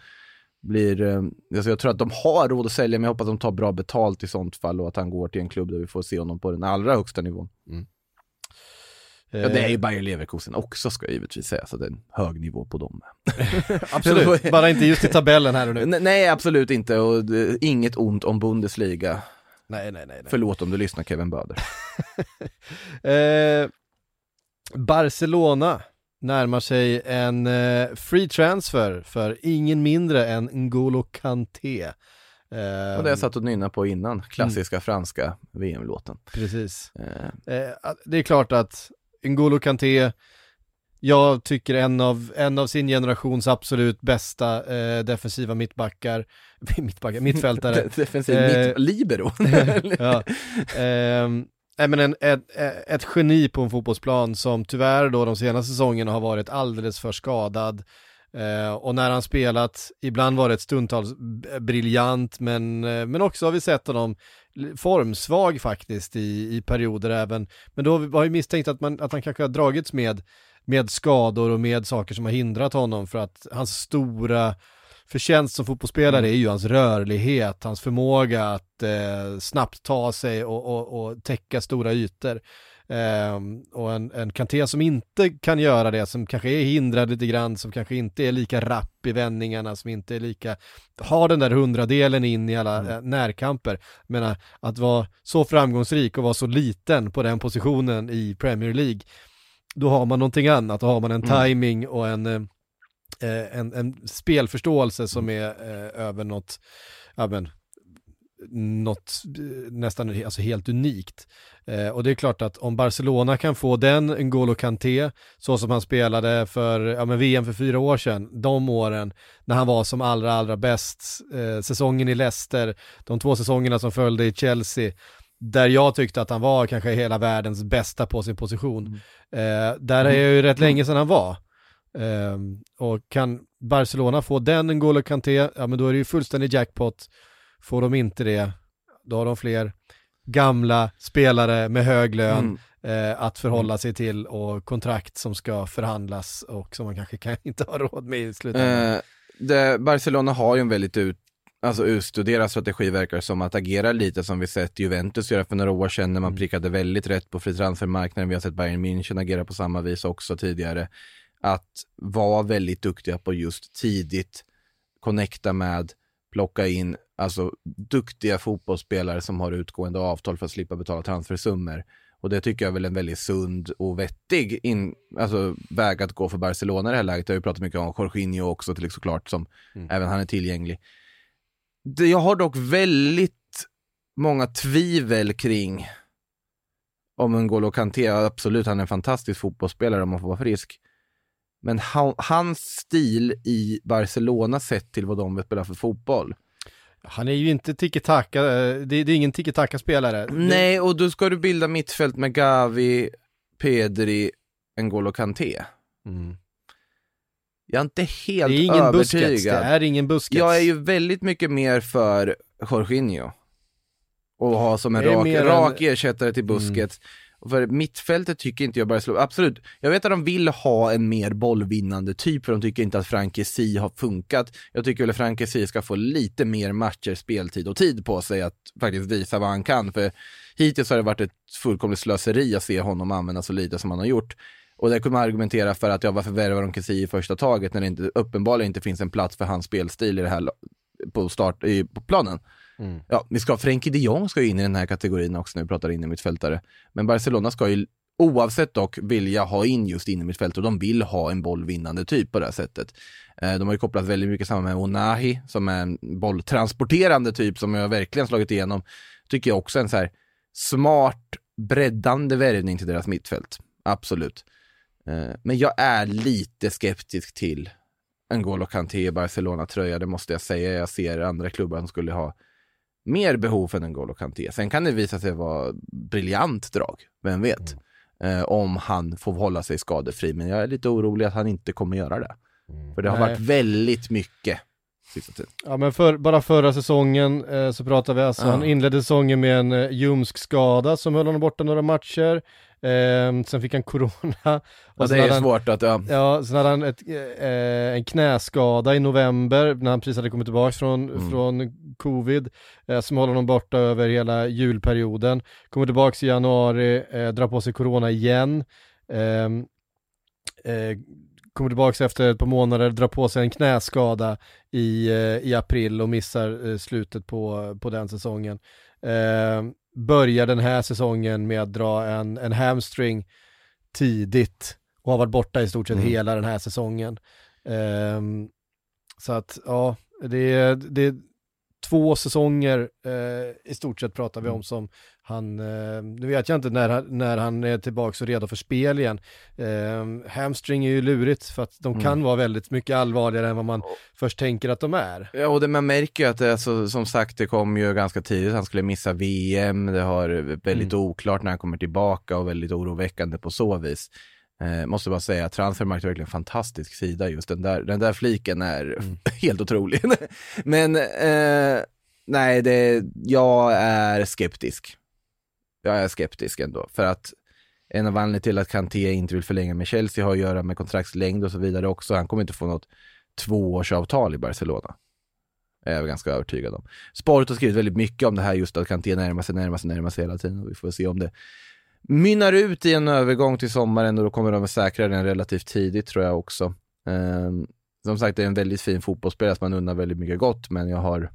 Blir, eh, alltså jag tror att de har råd att sälja men jag hoppas att de tar bra betalt i sånt fall och att han går till en klubb där vi får se honom på den allra högsta nivån. Mm. Ja, det är ju Eh, Bayer Leverkusen också ska jag givetvis säga, så det är en hög nivå på dem. Absolut, bara inte just i tabellen här och nu. Nej, nej absolut inte och inget ont om Bundesliga. Nej, nej, nej. nej. Förlåt om du lyssnar Kevin Böder. eh, Barcelona närmar sig en eh, free transfer för ingen mindre än N'Golo Kanté. Eh, och det jag satt och nynnade på innan, klassiska mm. franska VM-låten. Precis. Eh. Eh, det är klart att N'Golo Kanté, jag tycker en av, en av sin generations absolut bästa eh, defensiva mittbackar, mittbackar, mittfältare. Defensiv eh, mitt, libero. ja. Eh, men en, ett, ett geni på en fotbollsplan som tyvärr då de senaste säsongerna har varit alldeles för skadad. Eh, och när han spelat, ibland var det ett stundtals briljant, men, eh, men också har vi sett honom formsvag faktiskt i, i perioder även. Men då har vi misstänkt att, man, att han kanske har dragits med, med skador och med saker som har hindrat honom för att hans stora förtjänst som fotbollsspelare mm. är ju hans rörlighet, hans förmåga att eh, snabbt ta sig och, och, och täcka stora ytor. Eh, och en, en Kanté som inte kan göra det, som kanske är hindrad lite grann, som kanske inte är lika rapp i vändningarna, som inte är lika, har den där hundradelen in i alla mm. eh, närkamper. Menar, att vara så framgångsrik och vara så liten på den positionen i Premier League, då har man någonting annat, då har man en mm. timing och en eh, en, en spelförståelse som är eh, över något, ja men, något nästan alltså helt unikt. Eh, och det är klart att om Barcelona kan få den N'Golo Kanté, så som han spelade för ja, men VM för fyra år sedan, de åren när han var som allra, allra bäst, eh, säsongen i Leicester, de två säsongerna som följde i Chelsea, där jag tyckte att han var kanske hela världens bästa på sin position. Mm. Eh, där är ju rätt länge sedan han var. Um, och kan Barcelona få den N'Golo Kanté, ja men då är det ju fullständig jackpot. Får de inte det, då har de fler gamla spelare med hög lön mm. eh, att förhålla sig till och kontrakt som ska förhandlas och som man kanske kan inte ha råd med i slutändan. Eh, det, Barcelona har ju en väldigt ut, alltså utstuderad strategi verkar som att agera lite som vi sett Juventus göra för några år sedan när man Mm. prickade väldigt rätt på fri transfermarknaden. Vi har sett Bayern München agera på samma vis också tidigare att vara väldigt duktiga på just tidigt connecta med, plocka in alltså duktiga fotbollsspelare som har utgående avtal för att slippa betala transfersummor. Och det tycker jag är väl en väldigt sund och vettig in, alltså, väg att gå för Barcelona i det här läget. Jag har ju pratat mycket om Jorginho också till såklart, som mm. även han är tillgänglig. Det, jag har dock väldigt många tvivel kring om N'Golo Kanté, absolut han är en fantastisk fotbollsspelare om man får vara frisk. Men han, hans stil i Barcelona sett till vad de vill spela för fotboll. Han är ju inte tiki-taka, det, det är ingen tiki-taka-spelare. Nej, och då ska du bilda mittfält med Gavi, Pedri, N'Golo Kanté. Mm. Jag är inte helt Det är ingen övertygad. Busquets, det är ingen Busquets. Jag är ju väldigt mycket mer för Jorginho. Och ha som en är rak, rak en- ersättare till Busquets. För mittfältet tycker inte jag bara slå, absolut, jag vet att de vill ha en mer bollvinnande typ för de tycker inte att Frank Si har funkat. Jag tycker väl att Frank Si ska få lite mer matcher, speltid och tid på sig att faktiskt visa vad han kan. För hittills har det varit ett fullkomligt slöseri att se honom använda så lite som han har gjort. Och där kunde man argumentera för att, ja varför värvar de Kessie i första taget när det inte, uppenbarligen inte finns en plats för hans spelstil i det här på start, i, på planen. Mm. Ja, vi ska, Frenkie de Jong ska ju in i den här kategorin också när vi pratar in i. Men Barcelona ska ju oavsett dock vilja ha in just in i och de vill ha en bollvinnande typ på det här sättet. Eh, de har ju kopplat väldigt mycket samman med Onahi som är en bolltransporterande typ som jag verkligen slagit igenom. Tycker jag också är en så här smart, breddande värvning till deras mittfält. Absolut. Eh, men jag är lite skeptisk till N'Golo Kanté i Barcelona-tröja, det måste jag säga. Jag ser andra klubbar som skulle ha mer behov för N'Golo Kanté. Sen kan det visa sig vara briljant drag, vem vet? Mm. Eh, om han får hålla sig skadefri, men jag är lite orolig att han inte kommer göra det. Mm. För det har Nej. varit väldigt mycket. Ja men för, bara förra säsongen eh, så pratade vi alltså, ja. han inledde säsongen med en eh, ljumsk skada som höll honom borta några matcher. Eh, sen fick han corona. Och ja, det är svårt att, ja. Ja, sen hade han ett, eh, en knäskada i november när han precis hade kommit tillbaka från, mm. från covid, eh, som håller honom borta över hela julperioden. Kommer tillbaka i januari, eh, drar på sig corona igen. Ehm, eh, kommer tillbaka efter ett par månader, drar på sig en knäskada i, eh, i april och missar slutet på, på den säsongen. Börjar den här säsongen med att dra en, en hamstring tidigt och har varit borta i stort sett mm. hela den här säsongen. Um, så att ja, det det två säsonger uh, i stort sett pratar vi om mm. som han, uh, nu vet jag inte när, när han är tillbaka och redo för spel igen. Uh, hamstring är ju lurigt för att de mm. kan vara väldigt mycket allvarligare än vad man först tänker att de är. Ja, och det, man märker ju att det, alltså, som sagt, det kom ju ganska tidigt, han skulle missa VM, det har väldigt mm. oklart när han kommer tillbaka och väldigt oroväckande på så vis. Eh, måste bara säga, Transfermarkt är verkligen en fantastisk sida just den där, den där fliken är mm. helt otrolig. Men eh, nej, det, jag är skeptisk. Jag är skeptisk ändå, för att en av anledningarna till att Kanté inte vill förlänga med Chelsea har att göra med kontraktslängd och så vidare också. Han kommer inte få något tvåårsavtal i Barcelona. Är jag ganska övertygad om. Sport har skrivit väldigt mycket om det här just att Kanté närmar sig, närmar sig, närmar sig hela tiden. Vi får se om det mynnar ut i en övergång till sommaren och då kommer de att säkra den relativt tidigt tror jag också. Um, som sagt, det är en väldigt fin fotbollsspelare som man undrar väldigt mycket gott, men jag har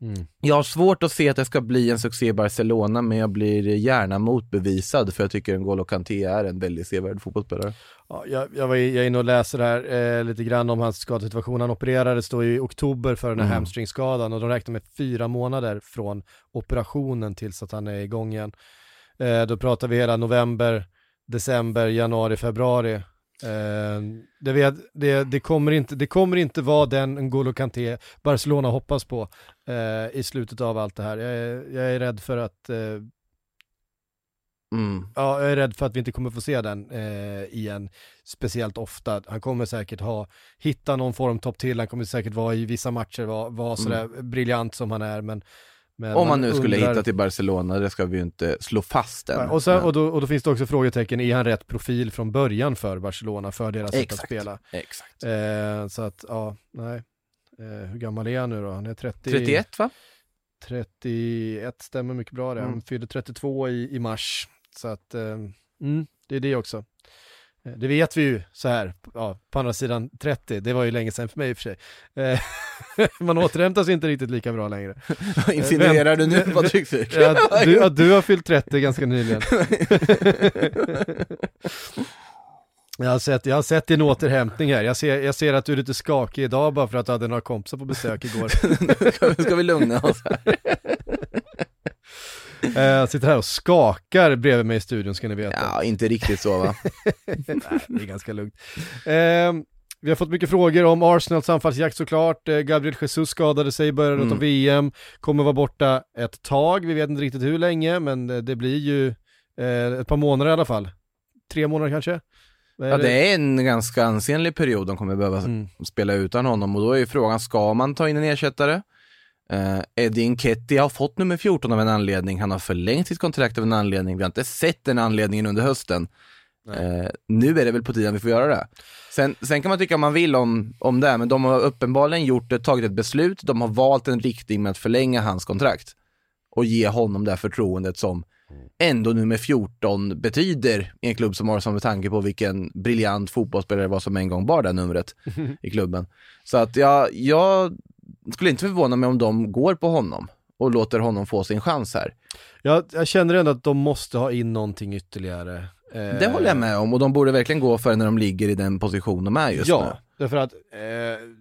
mm. Jag har svårt att se att det ska bli en succé i Barcelona, men jag blir gärna motbevisad för jag tycker N'Golo Kanté är en väldigt sevärd fotbollsspelare. Ja, jag, jag, var, jag är inne och läser här eh, lite grann om hans skadesituation. Han opererades då i oktober för den här mm. hamstringskadan och de räknar med fyra månader från operationen tills att han är igång igen. Eh, då pratar vi hela november, december, januari, februari. Eh, det, vet, det, det, kommer inte, det kommer inte vara den N'Golo Kanté Barcelona hoppas på eh, i slutet av allt det här. Jag är, jag är rädd för att eh, Mm. Ja, jag är rädd för att vi inte kommer få se den eh, igen speciellt ofta. Han kommer säkert ha, hitta någon formtopp till, han kommer säkert vara i vissa matcher, vara, vara sådär mm. briljant som han är, men men Om man nu skulle undrar... hitta till Barcelona, det ska vi ju inte slå fast än. och, sen, och, då, och, då, finns det också frågetecken, är han rätt profil från början för Barcelona, för deras sätt att spela? Exakt. Eh, så att, ja, nej. Eh, hur gammal är han nu då? Han är 30... 31 va? 31 stämmer mycket bra det. Han mm. fyllde 32 i, i mars. Så att, eh, mm, det är det också. Eh, det vet vi ju så här, ja, på andra sidan 30, det var ju länge sedan för mig i och för sig. Eh, man återhämtar sig inte riktigt lika bra längre. Insinuerar du nu Patrik Fyrk? Att du, att du har fyllt 30 ganska nyligen. Jag har, sett, jag har sett din återhämtning här, jag ser, jag ser att du är lite skakig idag bara för att du hade några kompisar på besök igår. ska, ska vi lugna oss här? Jag sitter här och skakar bredvid mig i studion ska ni veta. Ja, inte riktigt så va? Nej, det är ganska lugnt. Eh, vi har fått mycket frågor om Arsenals anfallsjakt såklart. Eh, Gabriel Jesus skadade sig i början mm. av VM, kommer vara borta ett tag, vi vet inte riktigt hur länge, men det blir ju eh, ett par månader i alla fall. Tre månader kanske? Ja, det är en ganska ansenlig period de kommer behöva mm. spela utan honom och då är ju frågan, ska man ta in en ersättare? Eh, Eddie Nketiah har fått nummer 14 av en anledning, han har förlängt sitt kontrakt av en anledning, vi har inte sett den anledningen under hösten. Eh, nu är det väl på tiden vi får göra det. Sen, sen kan man tycka vad man vill om, om det, men de har uppenbarligen gjort det, tagit ett beslut, de har valt en riktning med att förlänga hans kontrakt och ge honom det här förtroendet som ändå nummer 14 betyder i en klubb som Arsenal med tanke på vilken briljant fotbollsspelare det var som en gång bar det numret i klubben. Så att jag, jag skulle inte förvåna mig om de går på honom och låter honom få sin chans här. Jag, jag känner ändå att de måste ha in någonting ytterligare. Eh, Det håller jag med om och de borde verkligen gå för det när de ligger i den position de är just ja, nu. därför att eh,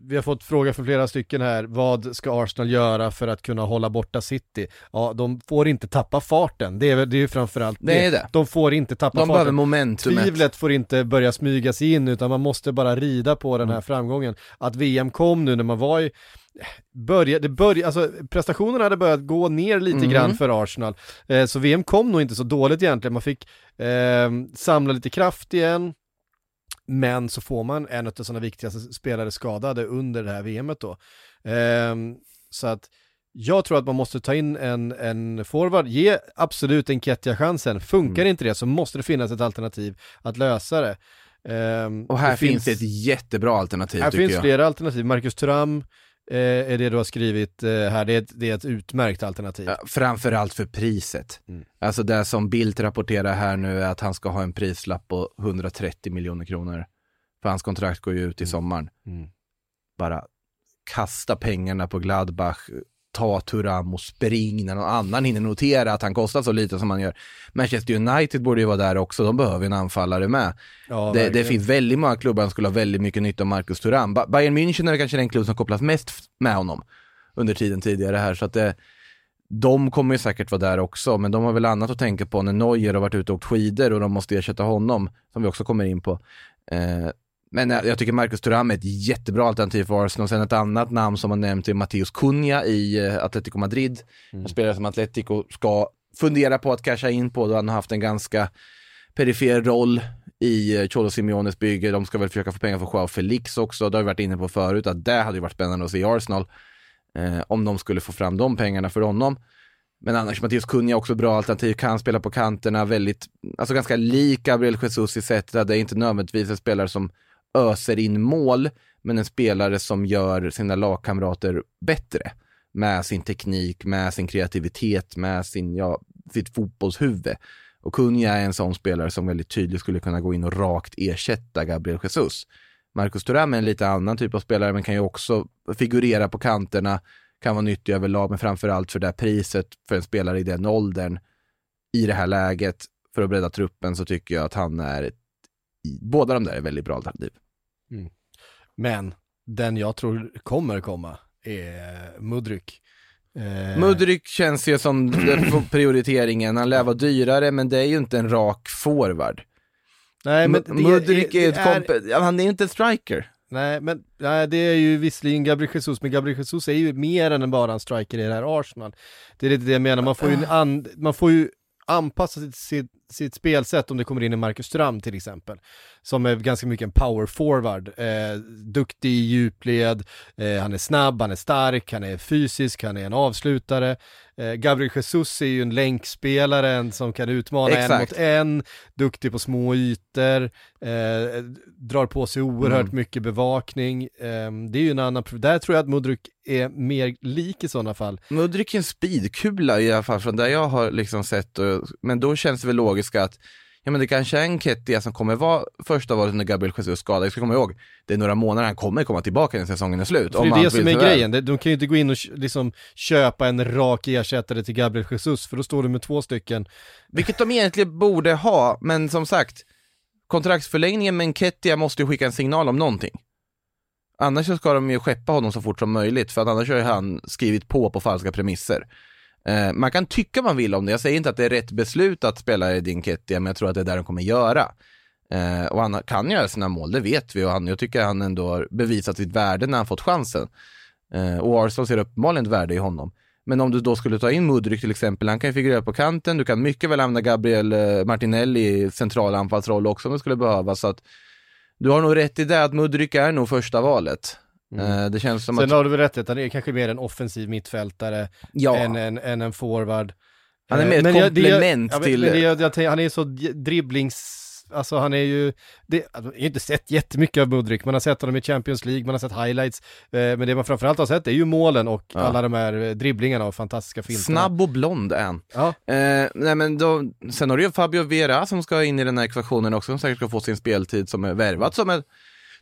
vi har fått fråga från flera stycken här, vad ska Arsenal göra för att kunna hålla borta City? Ja, de får inte tappa farten, det är, väl- det är ju framförallt Det är det. De får inte tappa De farten. behöver momentumet. Tvivlet får inte börja smyga sig in, utan man måste bara rida på Mm. den här framgången. Att VM kom nu när man var i Började, började, alltså prestationerna hade börjat gå ner lite Mhm. grann för Arsenal. Eh, så VM kom nog inte så dåligt egentligen, man fick eh, samla lite kraft igen. Men så får man en av sina viktigaste spelare skadade under det här VMet då. Ehm, så att jag tror att man måste ta in en, en forward, ge absolut en Ketja chansen. Funkar Mm. inte det så måste det finnas ett alternativ att lösa det. Ehm, Och här det finns det ett jättebra alternativ Här finns jag. flera alternativ. Marcus Thuram eh, är det du har skrivit eh, här, det är, ett, det är ett utmärkt alternativ. Ja, Framförallt för priset. Mm. Alltså det som Bildt rapporterar här nu är att han ska ha en prislapp på 130 miljoner kronor. För hans kontrakt går ju ut i sommaren. Mm. Bara kasta pengarna på Gladbach, ta Turam och spring när någon annan hinner notera att han kostar så lite som han gör. Manchester United borde ju vara där också, de behöver en anfallare med. Ja, det, det finns väldigt många klubbar som skulle ha väldigt mycket nytta av Marcus Thuram. Ba- Bayern München är kanske den klubb som kopplas mest med honom under tiden tidigare här, så att det, de kommer ju säkert vara där också, men de har väl annat att tänka på när Neuer har varit ute och åkt skidor och de måste ersätta honom, som vi också kommer in på. Eh, men jag tycker Marcus Thuram är ett jättebra alternativ för Arsenal. Sen ett annat namn som har nämnt är Matteus Cunha i eh, Atletico Madrid. En spelare som Atletico ska fundera på att casha in på då han har haft en ganska perifer roll i eh, Cholo Simeones bygge. De ska väl försöka få pengar för Joao Felix också. Det har vi varit inne på förut att det hade ju varit spännande att se i Arsenal. Eh, om de skulle få fram de pengarna för honom. Men annars, Mattias är också bra alternativ, kan spela på kanterna, väldigt, alltså ganska lik Gabriel Jesus i sättet att det är inte nödvändigtvis en spelare som öser in mål, men en spelare som gör sina lagkamrater bättre. Med sin teknik, med sin kreativitet, med sin, ja, sitt fotbollshuvud. Och Kunja är en sån spelare som väldigt tydligt skulle kunna gå in och rakt ersätta Gabriel Jesus. Marcus Thuram är en lite annan typ av spelare, men kan ju också figurera på kanterna, kan vara nyttig överlag, men framförallt för det här priset för en spelare i den åldern, i det här läget, för att bredda truppen, så tycker jag att han är ett, båda de där är väldigt bra alternativ. Men den jag tror kommer komma är Mudryk. Eh, Mudryk känns ju som prioriteringen, han lär vara dyrare, men det är ju inte en rak forward. Nej, men Mu- det Mudryk är, det ett kompe- ja, han är ju inte en striker. Nej, men nej, det är ju visserligen Gabriel Jesus, men Gabriel Jesus är ju mer än bara en striker i det här Arsenal. Det är lite det jag menar, man får ju, an, man får ju anpassa sitt, sitt, sitt spelsätt om det kommer in en Marcus Thuram till exempel. Som är ganska mycket en power forward, eh, duktig i djupled, eh, han är snabb, han är stark, han är fysisk, han är en avslutare. Eh, Gabriel Jesus är ju en länkspelare, en som kan utmana en Exakt. mot en, duktig på små ytor, eh, drar på sig oerhört Mm. mycket bevakning. Eh, det är ju en annan, där tror jag att Mudryk är mer lik i sådana fall. Mudryk är en speedkula i alla fall från där jag har liksom sett, men då känns det väl logiskt att Ja men det kanske är en Kettia som kommer vara första valet när Gabriel Jesus skadad. Jag ska komma ihåg, det är några månader han kommer komma tillbaka när säsongen är slut. För det är det som är grejen, de kan ju inte gå in och liksom köpa en rak ersättare till Gabriel Jesus, för då står du med två stycken. Vilket de egentligen borde ha, men som sagt, kontraktsförlängningen med Kettia måste ju skicka en signal om någonting. Annars så ska de ju skeppa honom så fort som möjligt, för att annars har ju han skrivit på på falska premisser. Eh, man kan tycka man vill om det, jag säger inte att det är rätt beslut att spela Edin Kettia, men jag tror att det är där de kommer göra. Eh, och han kan göra sina mål, det vet vi, och han, jag tycker han ändå har bevisat sitt värde när han fått chansen. Eh, och Arsenal ser uppenbarligen ett värde i honom. Men om du då skulle ta in Mudryk till exempel, han kan ju figurera på kanten, du kan mycket väl använda Gabriel eh, Martinelli i central anfallsroll också om det skulle behövas. Så att du har nog rätt i det att Mudryk är nog första valet. Eh, det känns som Sen att... har du väl rätt att han är kanske mer en offensiv mittfältare Ja. än, en, än en forward. Han är Eh, mer ett men jag- det- komplement ja, men- till- Men det, jag, jag, han är så dribblings... Alltså han är ju, det, alltså, jag har inte sett jättemycket av Mudryk, man har sett honom i Champions League, man har sett highlights, eh, men det man framförallt har sett är ju målen och Ja. alla de här eh, dribblingarna och fantastiska finterna. Snabb och blond är han. Ja. Eh, nej men då, sen har du ju Fabio Vera som ska in i den här ekvationen också, som säkert ska få sin speltid, som är värvat som en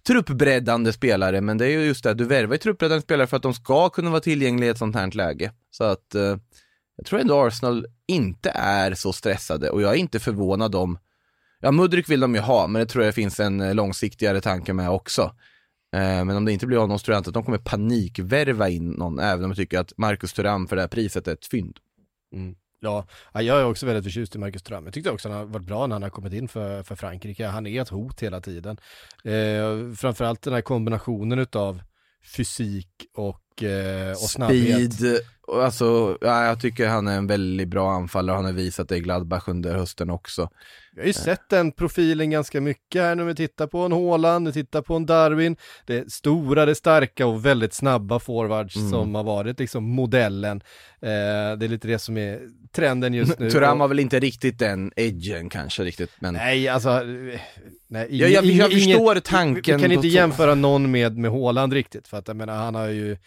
truppbreddande spelare, men det är ju just det, du värvar ju truppbreddande spelare för att de ska kunna vara tillgängliga i ett sånt här läge. Så att eh, jag tror ändå Arsenal inte är så stressade och jag är inte förvånad om, ja Mudryk vill de ju ha, men det tror jag finns en eh, långsiktigare tanke med också. Eh, Men om det inte blir honom så tror jag inte att de kommer panikvärva in någon, även om jag tycker att Marcus Thuram för det här priset är ett fynd. Mm. Ja, jag är också väldigt förtjust i Marcus Ström, Jag tyckte också han har varit bra när han har kommit in för, för Frankrike. Han är ett hot hela tiden. Eh, framförallt den här kombinationen utav fysik och, eh, och snabbhet. Speed, alltså, ja, jag tycker han är en väldigt bra anfallare, han har visat det i Gladbach under hösten också. Vi har ju sett den profilen ganska mycket här nu. Vi tittar på en Haaland, vi tittar på en Darwin. Det är stora, det är starka och väldigt snabba forwards Mm. som har varit liksom modellen. Eh, det är lite det som är trenden just nu. Thuram Och- har väl inte riktigt den edgen kanske riktigt, men Nej, alltså, eh, nej, Ja, jag- jag förstår tanken Vi kan inte jämföra någon med, med Haaland riktigt, för att jag menar, han har ju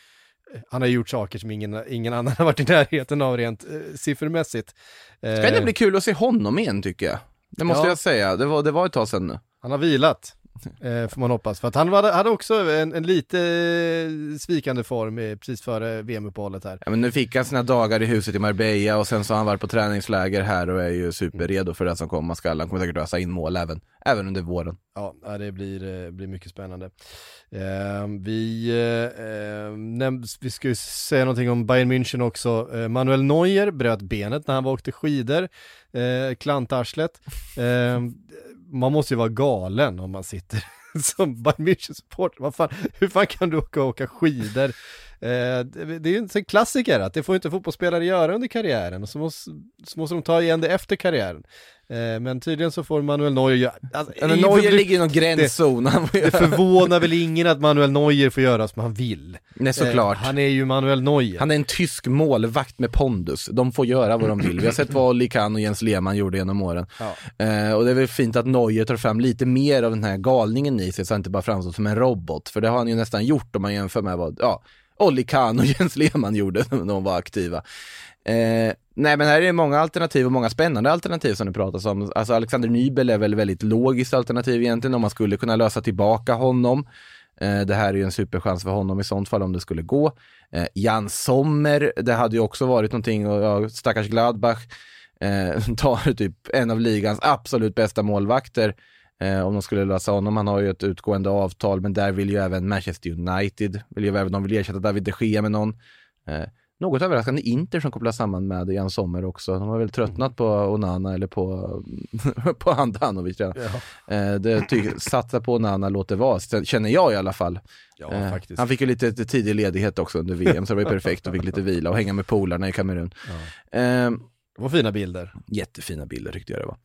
han har gjort saker som ingen, ingen annan har varit i närheten av rent eh, siffermässigt. Eh, ska det bli kul att se honom igen tycker jag. Det måste Ja. jag säga, det var, det var ett tag sedan nu. Han har vilat, eh, får man hoppas. För att han hade också en, en lite eh, svikande form eh, precis före VM-uppehållet här. Ja, men nu fick han sina dagar i huset i Marbella och sen så har han varit på träningsläger här och är ju superredo för det som komma skall. Han kommer säkert ösa in mål även, även under våren. Ja, det blir, eh, blir mycket spännande. Eh, vi, eh, eh, näm- vi ska ju säga någonting om Bayern München också. Eh, Manuel Neuer bröt benet när han var åkte skidor, eh, klantarslet. Man måste ju vara galen om man sitter som Bayern München-supporter. Vad fan, hur fan kan du åka åka skidor? Eh, det, det är ju en klassiker att det får inte fotbollsspelare göra under karriären och så måste, så måste de ta igen det efter karriären. Eh, men tydligen så får Manuel Neuer göra... Alltså, Neuer det- ligger i någon gränszon. Det göra- förvånar väl ingen att Manuel Neuer får göra som han vill. Nej, såklart. Eh, han är ju Manuel Neuer. Han är en tysk målvakt med pondus. De får göra vad de vill. Vi har sett vad Olli Kahn och Jens Lehmann gjorde genom åren. Ja. Eh, och det är väl fint att Neuer tar fram lite mer av den här galningen i sig så han inte bara framstår som en robot. För det har han ju nästan gjort om man jämför med vad, ja, Olli Kahn och Jens Lehmann gjorde när de var aktiva. Eh, nej men här är det många alternativ och många spännande alternativ som det pratas om. Alltså Alexander Nybel är väl väldigt logiskt alternativ egentligen om man skulle kunna lösa tillbaka honom. Eh, det här är ju en superchans för honom i sånt fall om det skulle gå. Eh, Jan Sommer, det hade ju också varit någonting och ja, stackars Gladbach eh, tar typ en av ligans absolut bästa målvakter eh, om de skulle lösa honom. Han har ju ett utgående avtal men där vill ju även Manchester United, vill ju även de vill ersätta David de Gea med någon. Eh, något överraskande Inter som kopplas samman med Jan Sommer också. De har väl tröttnat på Onana eller på, på Handanovic redan. Eh, det satsa på Onana, låt det vara, känner jag i alla fall. Ja, Eh, faktiskt. Han fick ju lite tidig ledighet också under VM så det var ju perfekt och fick lite vila och hänga med polarna i Kamerun. Eh, Det var fina bilder. Jättefina bilder tyckte jag det var.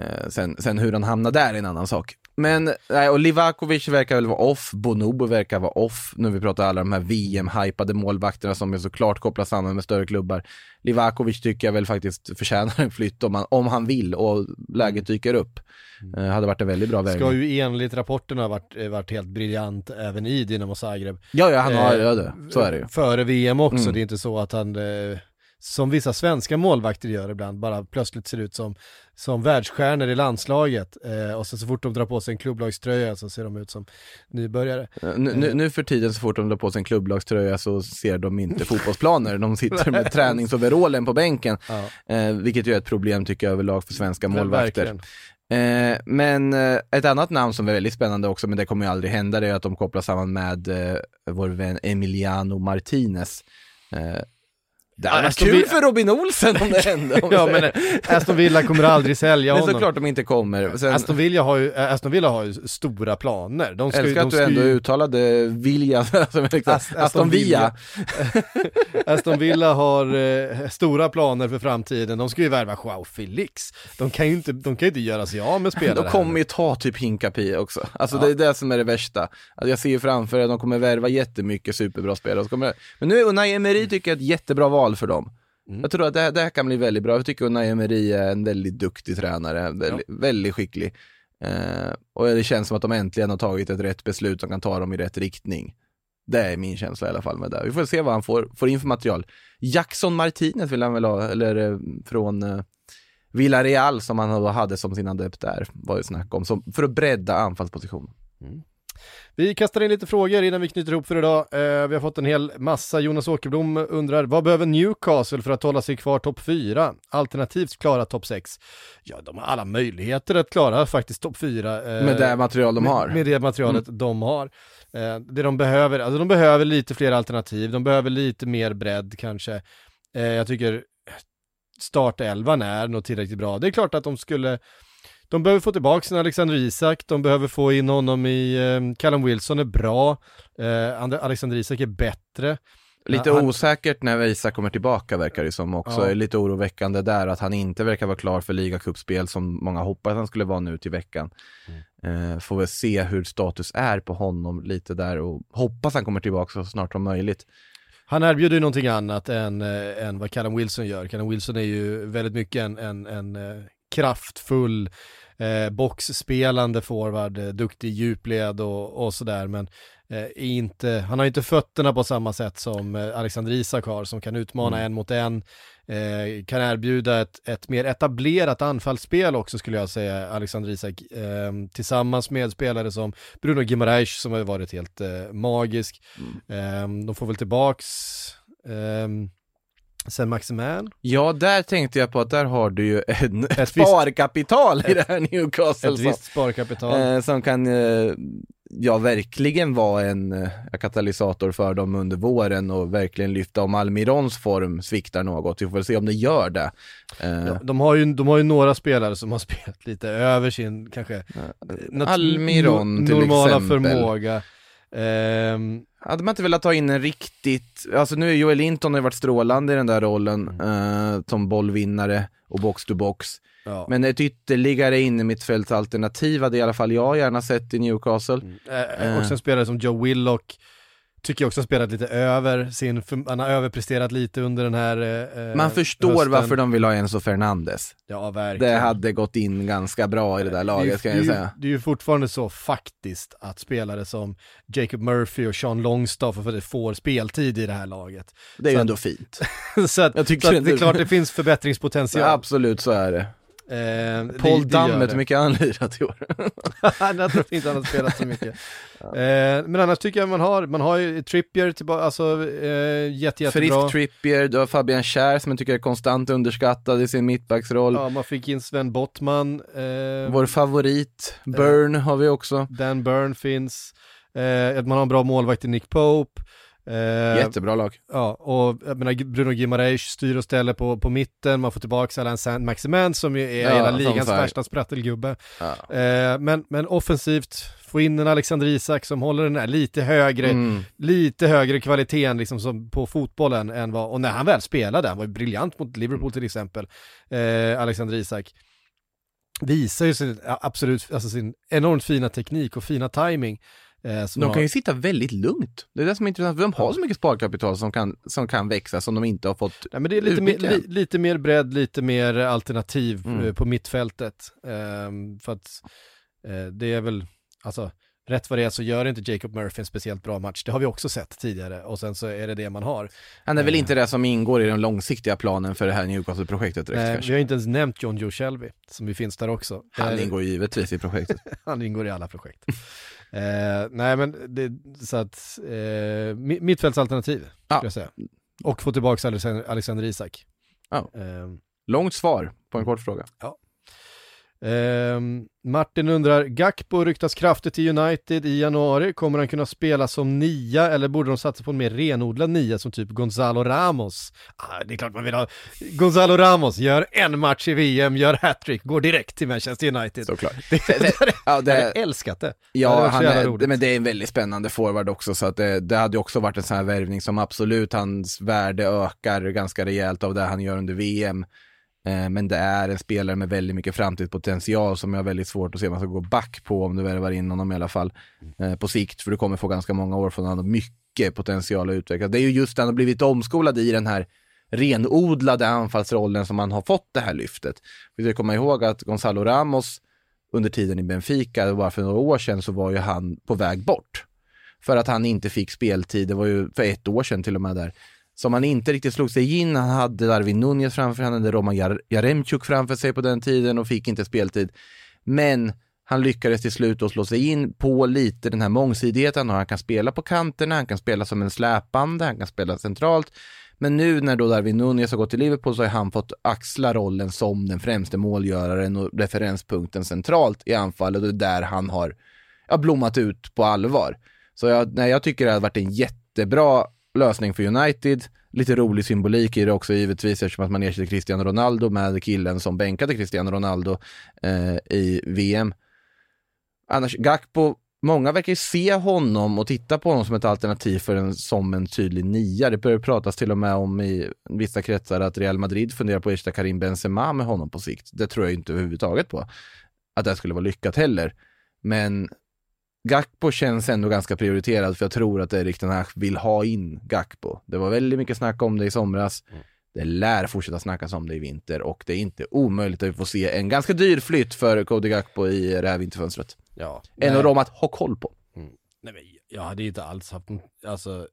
Eh, sen, sen hur han hamnade där är en annan sak. Men, nej, och Livakovic verkar väl vara off, Bonobo verkar vara off, nu vi pratar alla de här VM-hypade målvakterna som är såklart kopplas samman med större klubbar. Livakovic tycker jag väl faktiskt förtjänar en flytt om han, om han vill och läget dyker upp. Eh, hade varit en väldigt bra väg. Ska ju enligt rapporterna varit, eh, varit helt briljant även i Dinamo Zagreb. Ja, ja, han har Eh, ja, det. Så är det ju. Före VM också, Mm. det är inte så att han, eh, som vissa svenska målvakter gör ibland, bara plötsligt ser ut som, som världsstjärnor i landslaget. Eh, och så, så fort de drar på sig en klubblagströja så ser de ut som nybörjare. Eh, Nu, nu, nu för tiden så fort de drar på sig en klubblagströja så ser de inte fotbollsplaner. De sitter med träningsoverallen på bänken. Ja. Eh, vilket ju är ett problem tycker jag överlag för svenska målvakter. Eh, men eh, ett annat namn som är väldigt spännande också, men det kommer ju aldrig hända, det är att de kopplas samman med eh, vår vän Emiliano Martinez. Eh, Det hade varit Aston kul Villa- för Robin Olsen om det hände. om Ja men eh, Aston Villa kommer aldrig sälja Men honom. såklart de inte kommer. Sen, Aston Villa har ju, äh, Aston Villa har ju stora planer. De ska, älskar de att du ska ändå ju, uttalade Vilja, som liksom, Ast- Aston Villa. Aston Villa har eh, stora planer för framtiden. De ska ju värva Joao Felix. De kan ju inte, de kan inte göra sig av med spelare. De kommer ju ta typ Hinkapi också. Alltså Ja. det är det som är det värsta. Alltså jag ser ju framför att de kommer värva jättemycket superbra spelare. Kommer... Men nu är Unai Emery tycker jag ett jättebra val för dem. Mm. Jag tror att det här, det här kan bli väldigt bra. Jag tycker Unai Emery är en väldigt duktig tränare, väldigt, väldigt skicklig. Eh, och det känns som att de äntligen har tagit ett rätt beslut som kan ta dem i rätt riktning. Det är min känsla i alla fall med det. Vi får se vad han får, får in för material. Jackson Martinez vill han väl ha, eller eh, från eh, Villarreal som han hade som sin adept där, var det snack om, som, för att bredda anfallspositionen. Vi kastar in lite frågor innan vi knyter ihop för idag. Eh, vi har fått en hel massa. Jonas Åkerblom undrar, vad behöver Newcastle för att hålla sig kvar topp 4? Alternativt klara topp 6? Ja, de har alla möjligheter att klara faktiskt topp 4. Eh, Med det material de med, har. Med det materialet de har. Eh, det de behöver, alltså de behöver lite fler alternativ, de behöver lite mer bredd kanske. Jag tycker startelvan är nog tillräckligt bra. Det är klart att de skulle de behöver få tillbaka sin Alexander Isak, de behöver få in honom i, eh, Callum Wilson är bra, eh, And- Alexander Isak är bättre. Lite Han- osäkert när Isak kommer tillbaka verkar det som också. Ja. Lite oroväckande där att han inte verkar vara klar för ligacupspel som många hoppas han skulle vara nu till veckan. Mm. Eh, får väl se hur status är på honom lite där och hoppas han kommer tillbaka så snart som möjligt. Han erbjuder ju någonting annat än, eh, än vad Callum Wilson gör. Callum Wilson är ju väldigt mycket en, en, en eh, kraftfull eh, boxspelande forward, eh, duktig djupled och, och sådär, men eh, inte, han har inte fötterna på samma sätt som eh, Alexander Isak har, som kan utmana Mm. en mot en, eh, kan erbjuda ett, ett mer etablerat anfallsspel också skulle jag säga, Alexander Isak, eh, tillsammans med spelare som Bruno Guimaraes som har varit helt magisk. Eh, de får väl tillbaks eh, sen Maximan. Ja, där tänkte jag på att där har du ju en, ett, Ett sparkapital i det här Newcastle. Ett visst sparkapital. Eh, som kan, eh, ja verkligen vara en eh, katalysator för dem under våren och verkligen lyfta om Almirons form sviktar något. Vi får väl se om det gör det. Eh, Ja, de, har ju, de har ju några spelare som har spelat lite över sin kanske nat- Almiron till normala exempel. förmåga. Ehm, Hade man inte velat ta in en riktigt, alltså nu är Joel Linton har ju varit strålande i den där rollen eh, som bollvinnare och box-to-box. ja. Men ett ytterligare innermittfältsalternativ hade i alla fall jag gärna sett i Newcastle. Eh, också en spelare som Joe Willock tycker jag också har spelat lite över sin, för, han har överpresterat lite under den här eh, Man förstår hösten. varför de vill ha Enzo Fernandes. Ja, verkligen. Det hade gått in ganska bra i det där laget det, kan är jag ju- säga. Det är ju fortfarande så faktiskt att spelare som Jacob Murphy och Sean Longstaff får- får speltid i det här laget. Det är ju Så ändå att- fint. så att, Jag tycker så att det- det är klart det finns Ja, förbättringspotential. absolut så är det. Eh, Paul det Dammet, hur mycket har han lirat i år? jag tror inte han har spelat så mycket. Eh, men annars tycker jag man har, man har ju Trippier tillbaka, alltså eh, jätte, jättebra. Frisk Trippier, du har Fabian Schär som jag tycker är konstant underskattad i sin mittbacksroll. Ja, man fick in Sven Bottman. Eh, Vår favorit, Burn har vi också. Dan Burn finns. Eh, att man har en bra målvakt i Nick Pope. Eh, Jättebra lag. Ja, och jag menar, Bruno Guimaraes styr och ställer på, på mitten, man får tillbaka Alain Saint-Maximin som ju är Ja, hela ligans värsta sprattelgubbe. Ja. Eh, men, men offensivt, få in en Alexander Isak som håller den här lite högre, Mm. lite högre kvaliteten liksom som på fotbollen än vad, och när han väl spelade, han var ju briljant mot Liverpool till exempel, eh, Alexander Isak, visar ju sin, absolut, alltså sin enormt fina teknik och fina timing. Eh, De har- kan ju sitta väldigt lugnt. Det är det som är intressant, för de har så mycket sparkapital som kan, som kan växa som de inte har fått Nej, men det är lite mer, li, lite mer bredd, lite mer alternativ Mm. eh, på mittfältet. Ehm, för att eh, det är väl, alltså, rätt vad det är så gör inte Jacob Murphy en speciellt bra match. Det har vi också sett tidigare och sen så är det det man har. Han är väl inte det som ingår i den långsiktiga planen för det här Newcastle-projektet direkt Nej, kanske. vi har inte ens nämnt John Joe Shelby som ju finns där också. Han ingår givetvis i projektet. han ingår i alla projekt. Eh, nej men det, så att eh, mi- mittfältsalternativ skulle Ja. jag säga. Och få tillbaka Alexander, Alexander Isak. Ja. Ehm, Långt svar på en kort fråga. Ehm, Martin undrar, Gakpo ryktas kraftigt till United i januari. Kommer han kunna spela som nia eller borde de satsa på en mer renodlad nia som typ Gonzalo Ramos? Ah, det är klart man vill ha Gonzalo Ramos, gör en match i VM, gör hattrick, går direkt till Manchester United. Såklart. Det, det, det, Ja, det- jag hade älskat det. det Ja, så han är, men det är en väldigt spännande forward också, så att det, det hade också varit en sån här värvning som absolut hans värde ökar ganska rejält av det han gör under VM. Eh, men det är en spelare med väldigt mycket framtidspotential som jag har väldigt svårt att se man ska gå back på om du värvar in honom i alla fall. Eh, på sikt, för du kommer få ganska många år från honom, mycket potential att utveckla. Det är ju just det han har blivit omskolad i den här renodlade anfallsrollen som han har fått det här lyftet. Vi ska komma ihåg att Gonzalo Ramos under tiden i Benfica, bara för några år sedan, så var ju han på väg bort. För att han inte fick speltid, det var ju för ett år sedan till och med där. Som han inte riktigt slog sig in, han hade Darwin Nunez framför han hade Roman Jaremtjuk Jaremchuk framför sig på den tiden och fick inte speltid. Men han lyckades till slut att slå sig in på lite den här mångsidigheten och han kan spela på kanterna, han kan spela som en släpande, han kan spela centralt. Men nu när då Darwin Nunez har gått till Liverpool så har han fått axla rollen som den främste målgöraren och referenspunkten centralt i anfallet och det är där han har ja, blommat ut på allvar. Så jag, nej, jag tycker det har varit en jättebra lösning för United. Lite rolig symbolik i det också givetvis eftersom att man ersätter Cristiano Ronaldo med killen som bänkade Cristiano Ronaldo eh, i VM. Annars, Gakpo, många verkar ju se honom och titta på honom som ett alternativ för en, som en tydlig nia. Det börjar pratas till och med om i vissa kretsar att Real Madrid funderar på att ersätta Karim Benzema med honom på sikt. Det tror jag inte överhuvudtaget på. Att det skulle vara lyckat heller. Men Gakpo känns ändå ganska prioriterad för jag tror att Erik Ten Hag vill ha in Gakpo. Det var väldigt mycket snack om det i somras. Det lär fortsätta snackas om det i vinter och det är inte omöjligt att vi får se en ganska dyr flytt för Cody Gakpo i det här vinterfönstret. Ja, En av dem att ha koll på. Nej, men jag hade inte alls haft, alltså,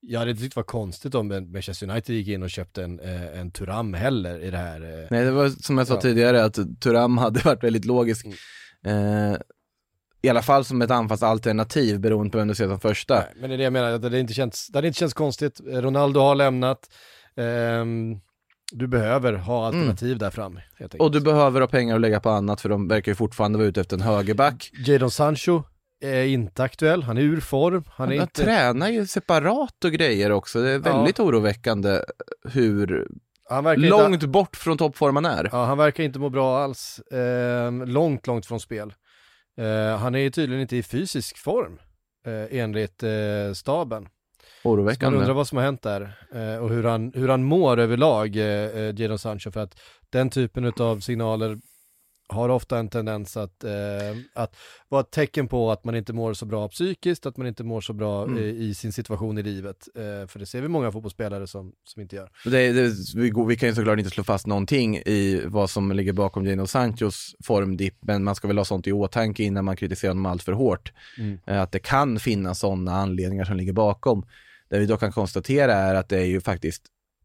jag hade inte tyckt det var konstigt om Manchester United gick in och köpte en, eh, en Turam heller i det här. eh. Nej, det var som jag sa Ja. tidigare att Turam hade varit väldigt logisk. Eh, I alla fall som ett anfallsalternativ beroende på vem du ser som första. Nej, men det är det jag menar, att det, inte känns, det hade inte känts konstigt. Ronaldo har lämnat, Ehm, du behöver ha alternativ där fram. Och du behöver ha pengar att lägga på annat för de verkar ju fortfarande vara ute efter en högerback. Jadon Sancho är inte aktuell, han är ur form. Han är Han inte... tränar ju separat och grejer också. Det är väldigt oroväckande hur långt inte... bort från toppform han är. Ja, han verkar inte må bra alls. Ehm, långt, långt från spel. Ehm, han är tydligen inte i fysisk form, eh, enligt eh, staben. Så man Oroväckande. undrar vad som har hänt där eh, och hur han, hur han mår överlag, eh, eh, Jadon Sancho, för att den typen av signaler har ofta en tendens att, eh, att vara ett tecken på att man inte mår så bra psykiskt, att man inte mår så bra Mm. eh, i sin situation i livet. Eh, för det ser vi många fotbollsspelare som, som inte gör. Det, det, vi, går- vi kan ju såklart inte slå fast någonting i vad som ligger bakom Gino Sanchos formdipp, men man ska väl ha sånt i åtanke innan man kritiserar honom allt för hårt. Mm. Eh, Att det kan finnas sådana anledningar som ligger bakom. Det vi då kan konstatera är att det är ju faktiskt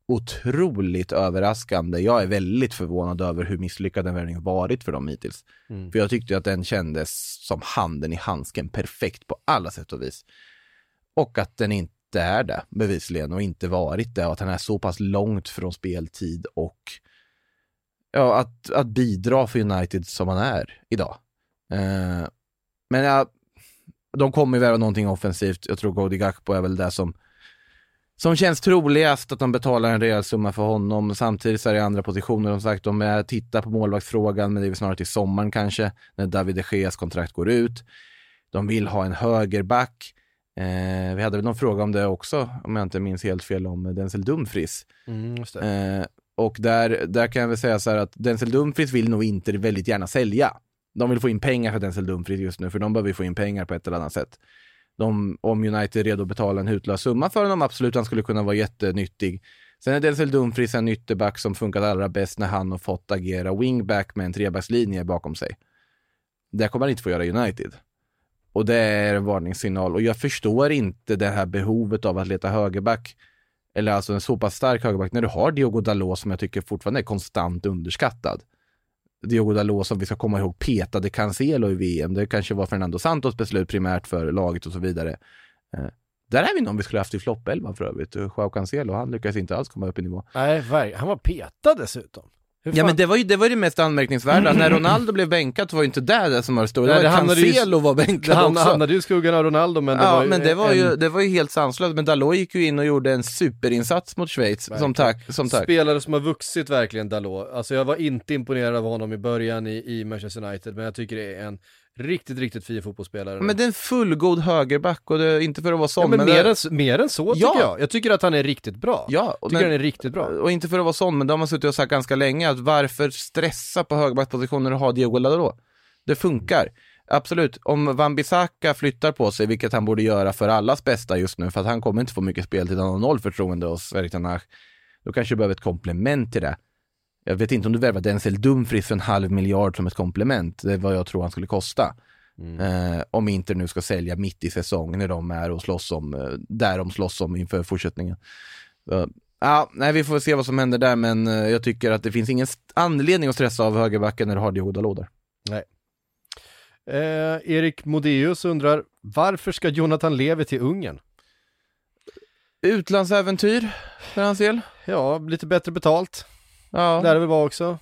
otroligt överraskande. Jag är väldigt förvånad över hur misslyckad den värvningen varit för dem hittills. Mm. För jag tyckte att den kändes som handen i handsken, perfekt på alla sätt och vis. Och att den inte är det, bevisligen, och inte varit det, och att han är så pass långt från speltid och ja, att, att bidra för United som han är idag. Eh, men ja, de kommer ju värva någonting offensivt. Jag tror Cody Gakpo är väl det som som känns troligast att de betalar en rejäl summa för honom. Samtidigt så är det andra positioner som sagt. De tittar på målvaktsfrågan, men det är väl snarare till sommaren kanske, när David de Geas kontrakt går ut. De vill ha en högerback. Eh, vi hade väl någon fråga om det också, om jag inte minns helt fel, om Denzel Dumfries. Mm. Eh, och där, där kan jag väl säga så här att Denzel Dumfries vill nog inte väldigt gärna sälja. De vill få in pengar för Denzel Dumfries just nu, för de behöver ju få in pengar på ett eller annat sätt. De, om United är redo att betala en hutlös summa för honom, absolut, han skulle kunna vara jättenyttig. Sen är Denzel Dumfries en ytterback som funkat allra bäst när han har fått agera wingback med en trebackslinje bakom sig. Det kommer han inte få göra i United. Och det är en varningssignal. Och jag förstår inte det här behovet av att leta högerback eller alltså en så pass stark högerback, när du har Diogo Dalot som jag tycker fortfarande är konstant underskattad. Diogo Dalot som vi ska komma ihåg petade Cancelo i VM. Det kanske var Fernando Santos beslut primärt för laget och så vidare. Eh, där är vi någon vi skulle haft i floppelvan för övrigt. Joao Cancelo, han lyckades inte alls komma upp i nivå. Nej, han var petad dessutom. Ja men det var ju det, var det mest anmärkningsvärda, när Ronaldo blev bänkad så var ju inte det det som var det stora, det Nej, var det hamnade ju- Cancelo var Det bänkad också. hamnade ju i skuggan av Ronaldo men det ja, var ju men det var, en, ju, det var ju helt sanslöst, men Dalot gick ju in och gjorde en superinsats mot Schweiz som Verkligen. tack. Som tack. spelare som har vuxit verkligen Dalot. Alltså jag var inte imponerad av honom i början i, i Manchester United men jag tycker det är en riktigt, riktigt fin fotbollsspelare. Men det är en fullgod högerback och det inte för att vara sån, ja, men det- mer, än, s- mer än så Ja. tycker jag. Jag tycker att han är riktigt bra. Ja, och tycker när- han är riktigt bra. Och inte för att vara sån, men det har man suttit och sagt ganska länge, att varför stressa på högerbackspositioner och ha Diego Dalot? Det funkar. Absolut, om Wan-Bissaka flyttar på sig, vilket han borde göra för allas bästa just nu, för att han kommer inte få mycket speltid, han har noll förtroende hos Erik Hag, då kanske du behöver ett komplement till det. Jag vet inte om du värvar Denzel Dumfries för en halv miljard som ett komplement, det är vad jag tror han skulle kosta. Eh, om inte nu ska sälja mitt i säsong när de är och slåss om, eh, där de slåss om inför fortsättningen. Så, ja, nej, vi får se vad som händer där, men eh, jag tycker att det finns ingen anledning att stressa av högerbacken när du har Diogo där. Nej. Eh, Erik Modeus undrar, varför ska Jonathan Levi till Ungern? Utlandsäventyr för hans del. Ja, lite bättre betalt. Ja, Där det väl var också.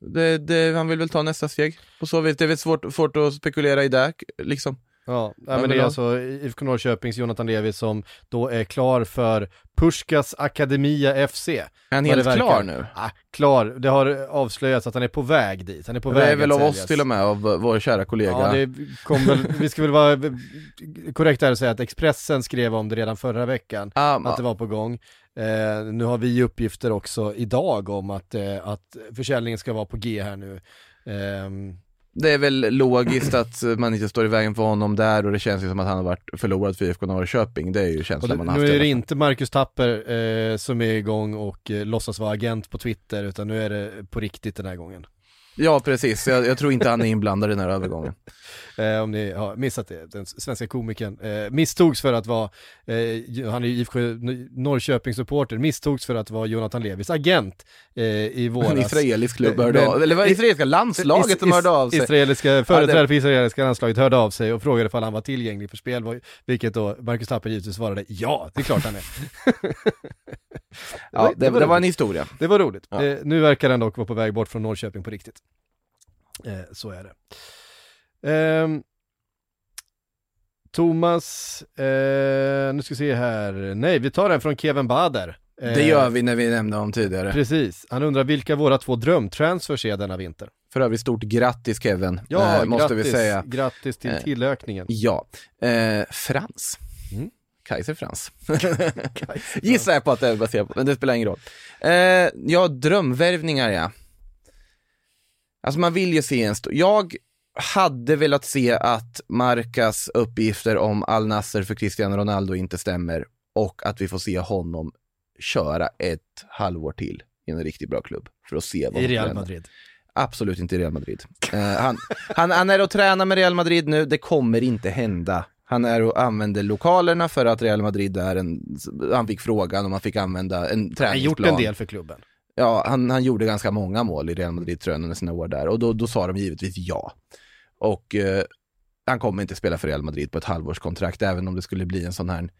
det, det, han vill väl ta nästa steg. På så vis, det är väl svårt, svårt att spekulera i det, liksom. Ja, Ja, men det är alltså IFK Norrköpings Jonathan Levi som då är klar för Puskas Akademia FC. Är han det helt verkar. klar nu? Ah, klar, det har avslöjats att han är på väg dit. Han är på Det väg är väl av oss till och med, av vår kära kollega. Ja, det kom väl, vi ska väl vara korrekt här och säga att Expressen skrev om det redan förra veckan, Ah, att det var på gång. Eh, nu har vi uppgifter också idag om att, eh, att försäljningen ska vara på G här nu. Ehm, Det är väl logiskt att eh, man inte står i vägen för honom där och det känns ju som att han har varit förlorad för IFK Norrköping. Det är ju känslan det, man har haft. nu är det inte Marcus Tapper eh, som är igång och eh, låtsas vara agent på Twitter, utan nu är det på riktigt den här gången. Ja, precis. Jag, jag tror inte han är inblandad i den här övergången. Eh, om ni har missat det, den svenska komikern eh, misstogs för att vara, eh, han är IFK Norrköping-supporter, misstogs för att vara Jonathan Levis agent eh, i våras. En israelisk klubb Eh, hörde men- av Eller var israeliska landslaget som hörde av sig? Israeliska, företrädare för israeliska landslaget hörde av sig och frågade ifall han var tillgänglig för spel, vilket då Marcus Tapper givetvis svarade ja, det är klart han är. Ja, det, det, var en roligt. historia. Det var roligt. Ja. Eh, nu verkar han dock vara på väg bort från Norrköping på riktigt. Eh, så är det. Ehm, Thomas, eh, nu ska vi se här. Nej, vi tar en från Kevin Bader. Eh, Det gör vi när vi nämnde om tidigare. Precis. Han undrar vilka våra två drömtransfers är denna vinter. För övrigt stort grattis Kevin, Ja, eh, måste grattis, vi säga. Grattis till Eh, tillökningen. Ja, Frans. Mm. Kaiser Frans. Gissar jag på att det är baserat på, men det spelar ingen roll. Eh, ja, drömvärvningar ja. Alltså man vill ju se en stor, jag hade velat se att Marcas uppgifter om Al Nasser för Cristiano Ronaldo inte stämmer och att vi får se honom köra ett halvår till i en riktigt bra klubb för att se vad I Real. Madrid. Absolut inte i Real Madrid. Eh, han, han, han är och tränar med Real Madrid nu, det kommer inte hända. Han är och använder lokalerna för att Real Madrid är en, han fick frågan om han fick använda en Han har träningsplan. gjort en del för klubben. Ja, han, han gjorde ganska många mål i Real Madrid tror jag under sina år där och då, då sa de givetvis ja. Och eh, han kommer inte spela för Real Madrid på ett halvårskontrakt, även om det skulle bli en sån här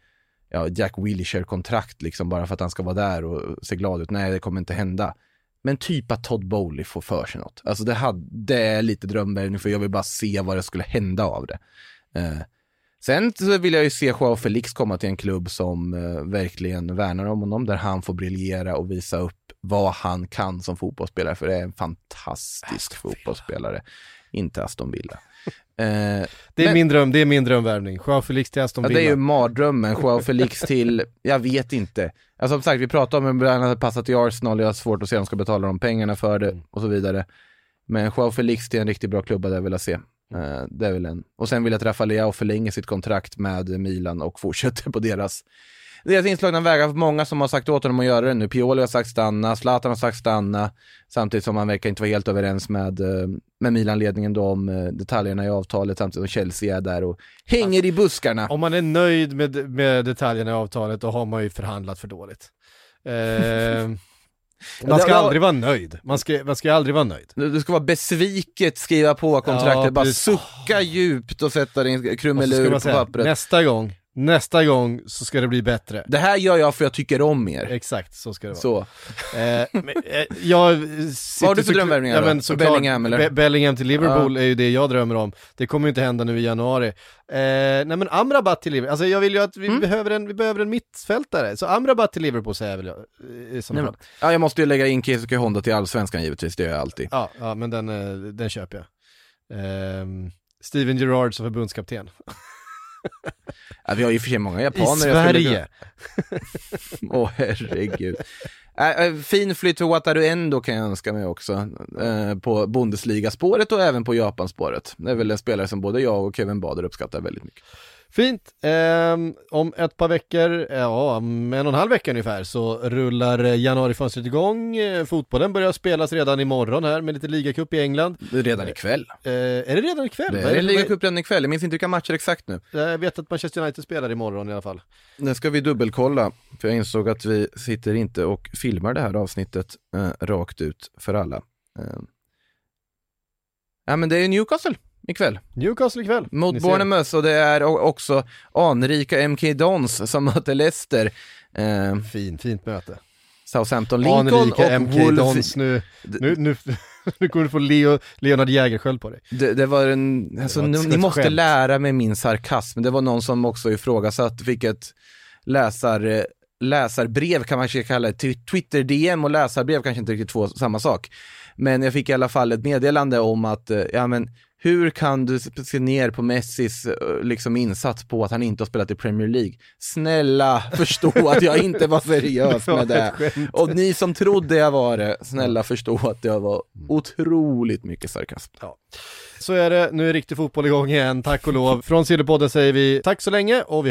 ja, Jack Wilshere-kontrakt liksom bara för att han ska vara där och se glad ut. Nej, det kommer inte hända. Men typ att Todd Bowley får för sig något. Alltså det, hade, det är lite drömvärvning för jag vill bara se vad det skulle hända av det. Eh, sen vill jag ju se Joao Felix komma till en klubb som eh, verkligen värnar om honom, där han får briljera och visa upp vad han kan som fotbollsspelare, för det är en fantastisk fotbollsspelare. Inte Aston Villa. Eh, Det är, men- min dröm, det är min drömvärvning. Joao Felix till Aston Ja, Villa. det är ju mardrömmen, Joao Felix till, jag vet inte. Alltså som sagt, vi pratade om hur han hade passat till Arsenal, jag har svårt att se om de ska betala de pengarna för det och så vidare. Men Joao Felix till en riktigt bra klubba, det vill jag se. Eh, det är väl en. Och sen vill jag att Rafa Leao förlänger sitt kontrakt med Milan och fortsätter på deras deras inslagna vägar, för många som har sagt åt honom att göra det nu. Pioli har sagt stanna, Zlatan har sagt stanna, samtidigt som han verkar inte vara helt överens med, eh, med Milan-ledningen då om eh, detaljerna i avtalet, samtidigt som Chelsea är där och hänger i buskarna. Om man är nöjd med, med detaljerna i avtalet, då har man ju förhandlat för dåligt. Eh, man ska aldrig vara nöjd. Man ska, man ska aldrig vara nöjd. Du, ska vara besviket, skriva på kontraktet, Ja, bara precis. sucka djupt och sätta din krumelur på pappret. nästa gång, Nästa gång så ska det bli bättre. Det här gör jag för jag tycker om er. Exakt, så ska det vara. Så. Eh, men, eh, jag Vad har du för så- drömvärvningar ja, då? men såklart, Bellingham, eller? Be- Bellingham till Liverpool Ja. är ju det jag drömmer om. Det kommer ju inte hända nu i januari. Eh, nej men Amrabat till Liverpool, alltså jag vill ju att vi, Mm. behöver, en, vi behöver en mittfältare. Så Amrabat till Liverpool säger jag väl eh, I sådana fall. ja, jag måste ju lägga in Keisuke Honda till allsvenskan givetvis, det gör jag alltid. Ja, ja, men den, eh, den köper jag. Ehm, Steven Gerrard som förbundskapten. Ja, vi har ju för sig många japaner. I Sverige. Åh herregud. Äh, äh, fin flytt för Wataru Endo kan jag önska mig också. Eh, på Bundesliga-spåret och även på Japan-spåret. Det är väl en spelare som både jag och Kevin Bader uppskattar väldigt mycket. Fint. Ehm, om ett par veckor, ja om en och en halv vecka ungefär så rullar eh, januarifönstret igång. Eh, Fotbollen börjar spelas redan imorgon här med lite ligacup i England. Det är redan ikväll. Eh, är det redan ikväll? Det är det- ligacup redan ikväll, jag minns inte vilka matcher exakt nu. Jag vet att Manchester United spelar imorgon i alla fall. Nu ska vi dubbelkolla, för jag insåg att vi sitter inte och filmar det här avsnittet eh, rakt ut för alla. Eh. Ja men det är Newcastle ikväll. Newcastle ikväll. Mot. Bournemouth och det är också anrika MK Dons som möter Leicester. Eh, Fin, fint möte. Southampton Lincoln Anrika och MK Wolves. Dons nu, nu, nu, nu kommer du få Leo, Leonard Jägerskiöld på dig. Det, det var en, alltså, var ett- ni, måste skämt. lära mig min sarkasm. Det var någon som också ifrågasatt, fick ett läsar, eh, läsarbrev kan man kanske kalla det, Twi- Twitter-DM och läsarbrev kanske inte riktigt två samma sak. Men jag fick i alla fall ett meddelande om att, eh, ja men hur kan du se ner på Messis eh, liksom insats på att han inte har spelat i Premier League? Snälla förstå att jag inte var seriös med det. Och ni som trodde jag var det, snälla förstå att jag var otroligt mycket sarkasm. Ja. Så är det, nu är riktig fotboll igång igen, tack och lov. Från Sillypodden säger vi tack så länge och vi